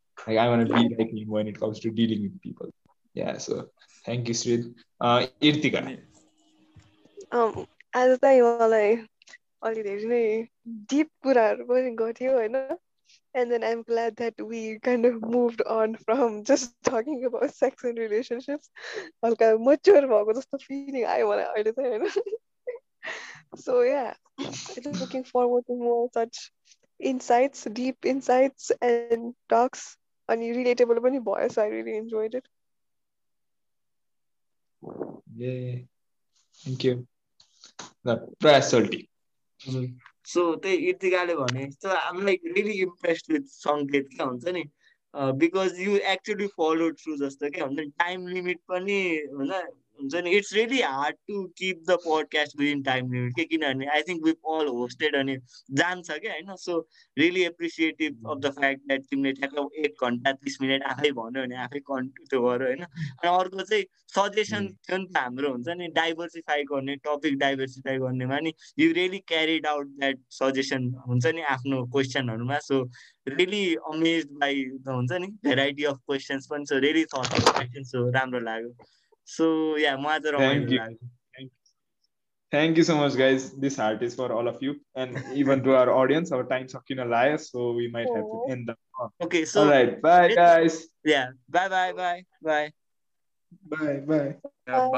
like I want to be like him when it comes to dealing with people. Yeah, so thank you Srid. Uh, Irtika. आज चाहिँ मलाई अलि धेरै नै डिप कुराहरू पनि गर्थ्यो होइन and then I'm glad that we kind of moved on from just talking about sex and relationships. हल्का mature भएको जस्तो feeling आयो मलाई अहिले चाहिँ होइन so yeah I'm looking forward to more such insights deep insights and talks अनि relatable पनि भयो so I really enjoyed it. Yeah thank you. प्रयास सोल्टी सो त्यही इर्तिकाले भने जस्तो I'm like really impressed with Sanket क्या हुन्छ नि? Because you actually follow through जस्तो क्या हुन्छ नि? टाइम लिमिट पनि होइन? हुन्छ नि it's really hard to keep the podcast within time limit के किनभने I think with all hosted अनि जान्छ क्या होइन so really appreciative of the fact that तिमीले ठ्याक्क एक घन्टा तिस मिनट आफै भन्यो भने आफै कन्ट त्यो गर होइन अनि अर्को चाहिँ सजेसन थियो नि त हाम्रो हुन्छ नि डाइभर्सिफाई गर्ने टपिक डाइभर्सिफाई गर्नेमा नि you really carried out that suggestion हुन्छ नि आफ्नो क्वेसनहरूमा so really amaze by the हुन्छ नि भेराइटी अफ क्वेसन्स पनि सो रियली थट सो राम्रो लाग्यो So yeah, Mother Thank you. Thank you so much, guys. This heart is for all of you and even to our audience. Our time's up in a liar, so we might have to end the call. Okay, so all right, bye, guys. Yeah, bye, bye, bye, bye, bye, bye. bye.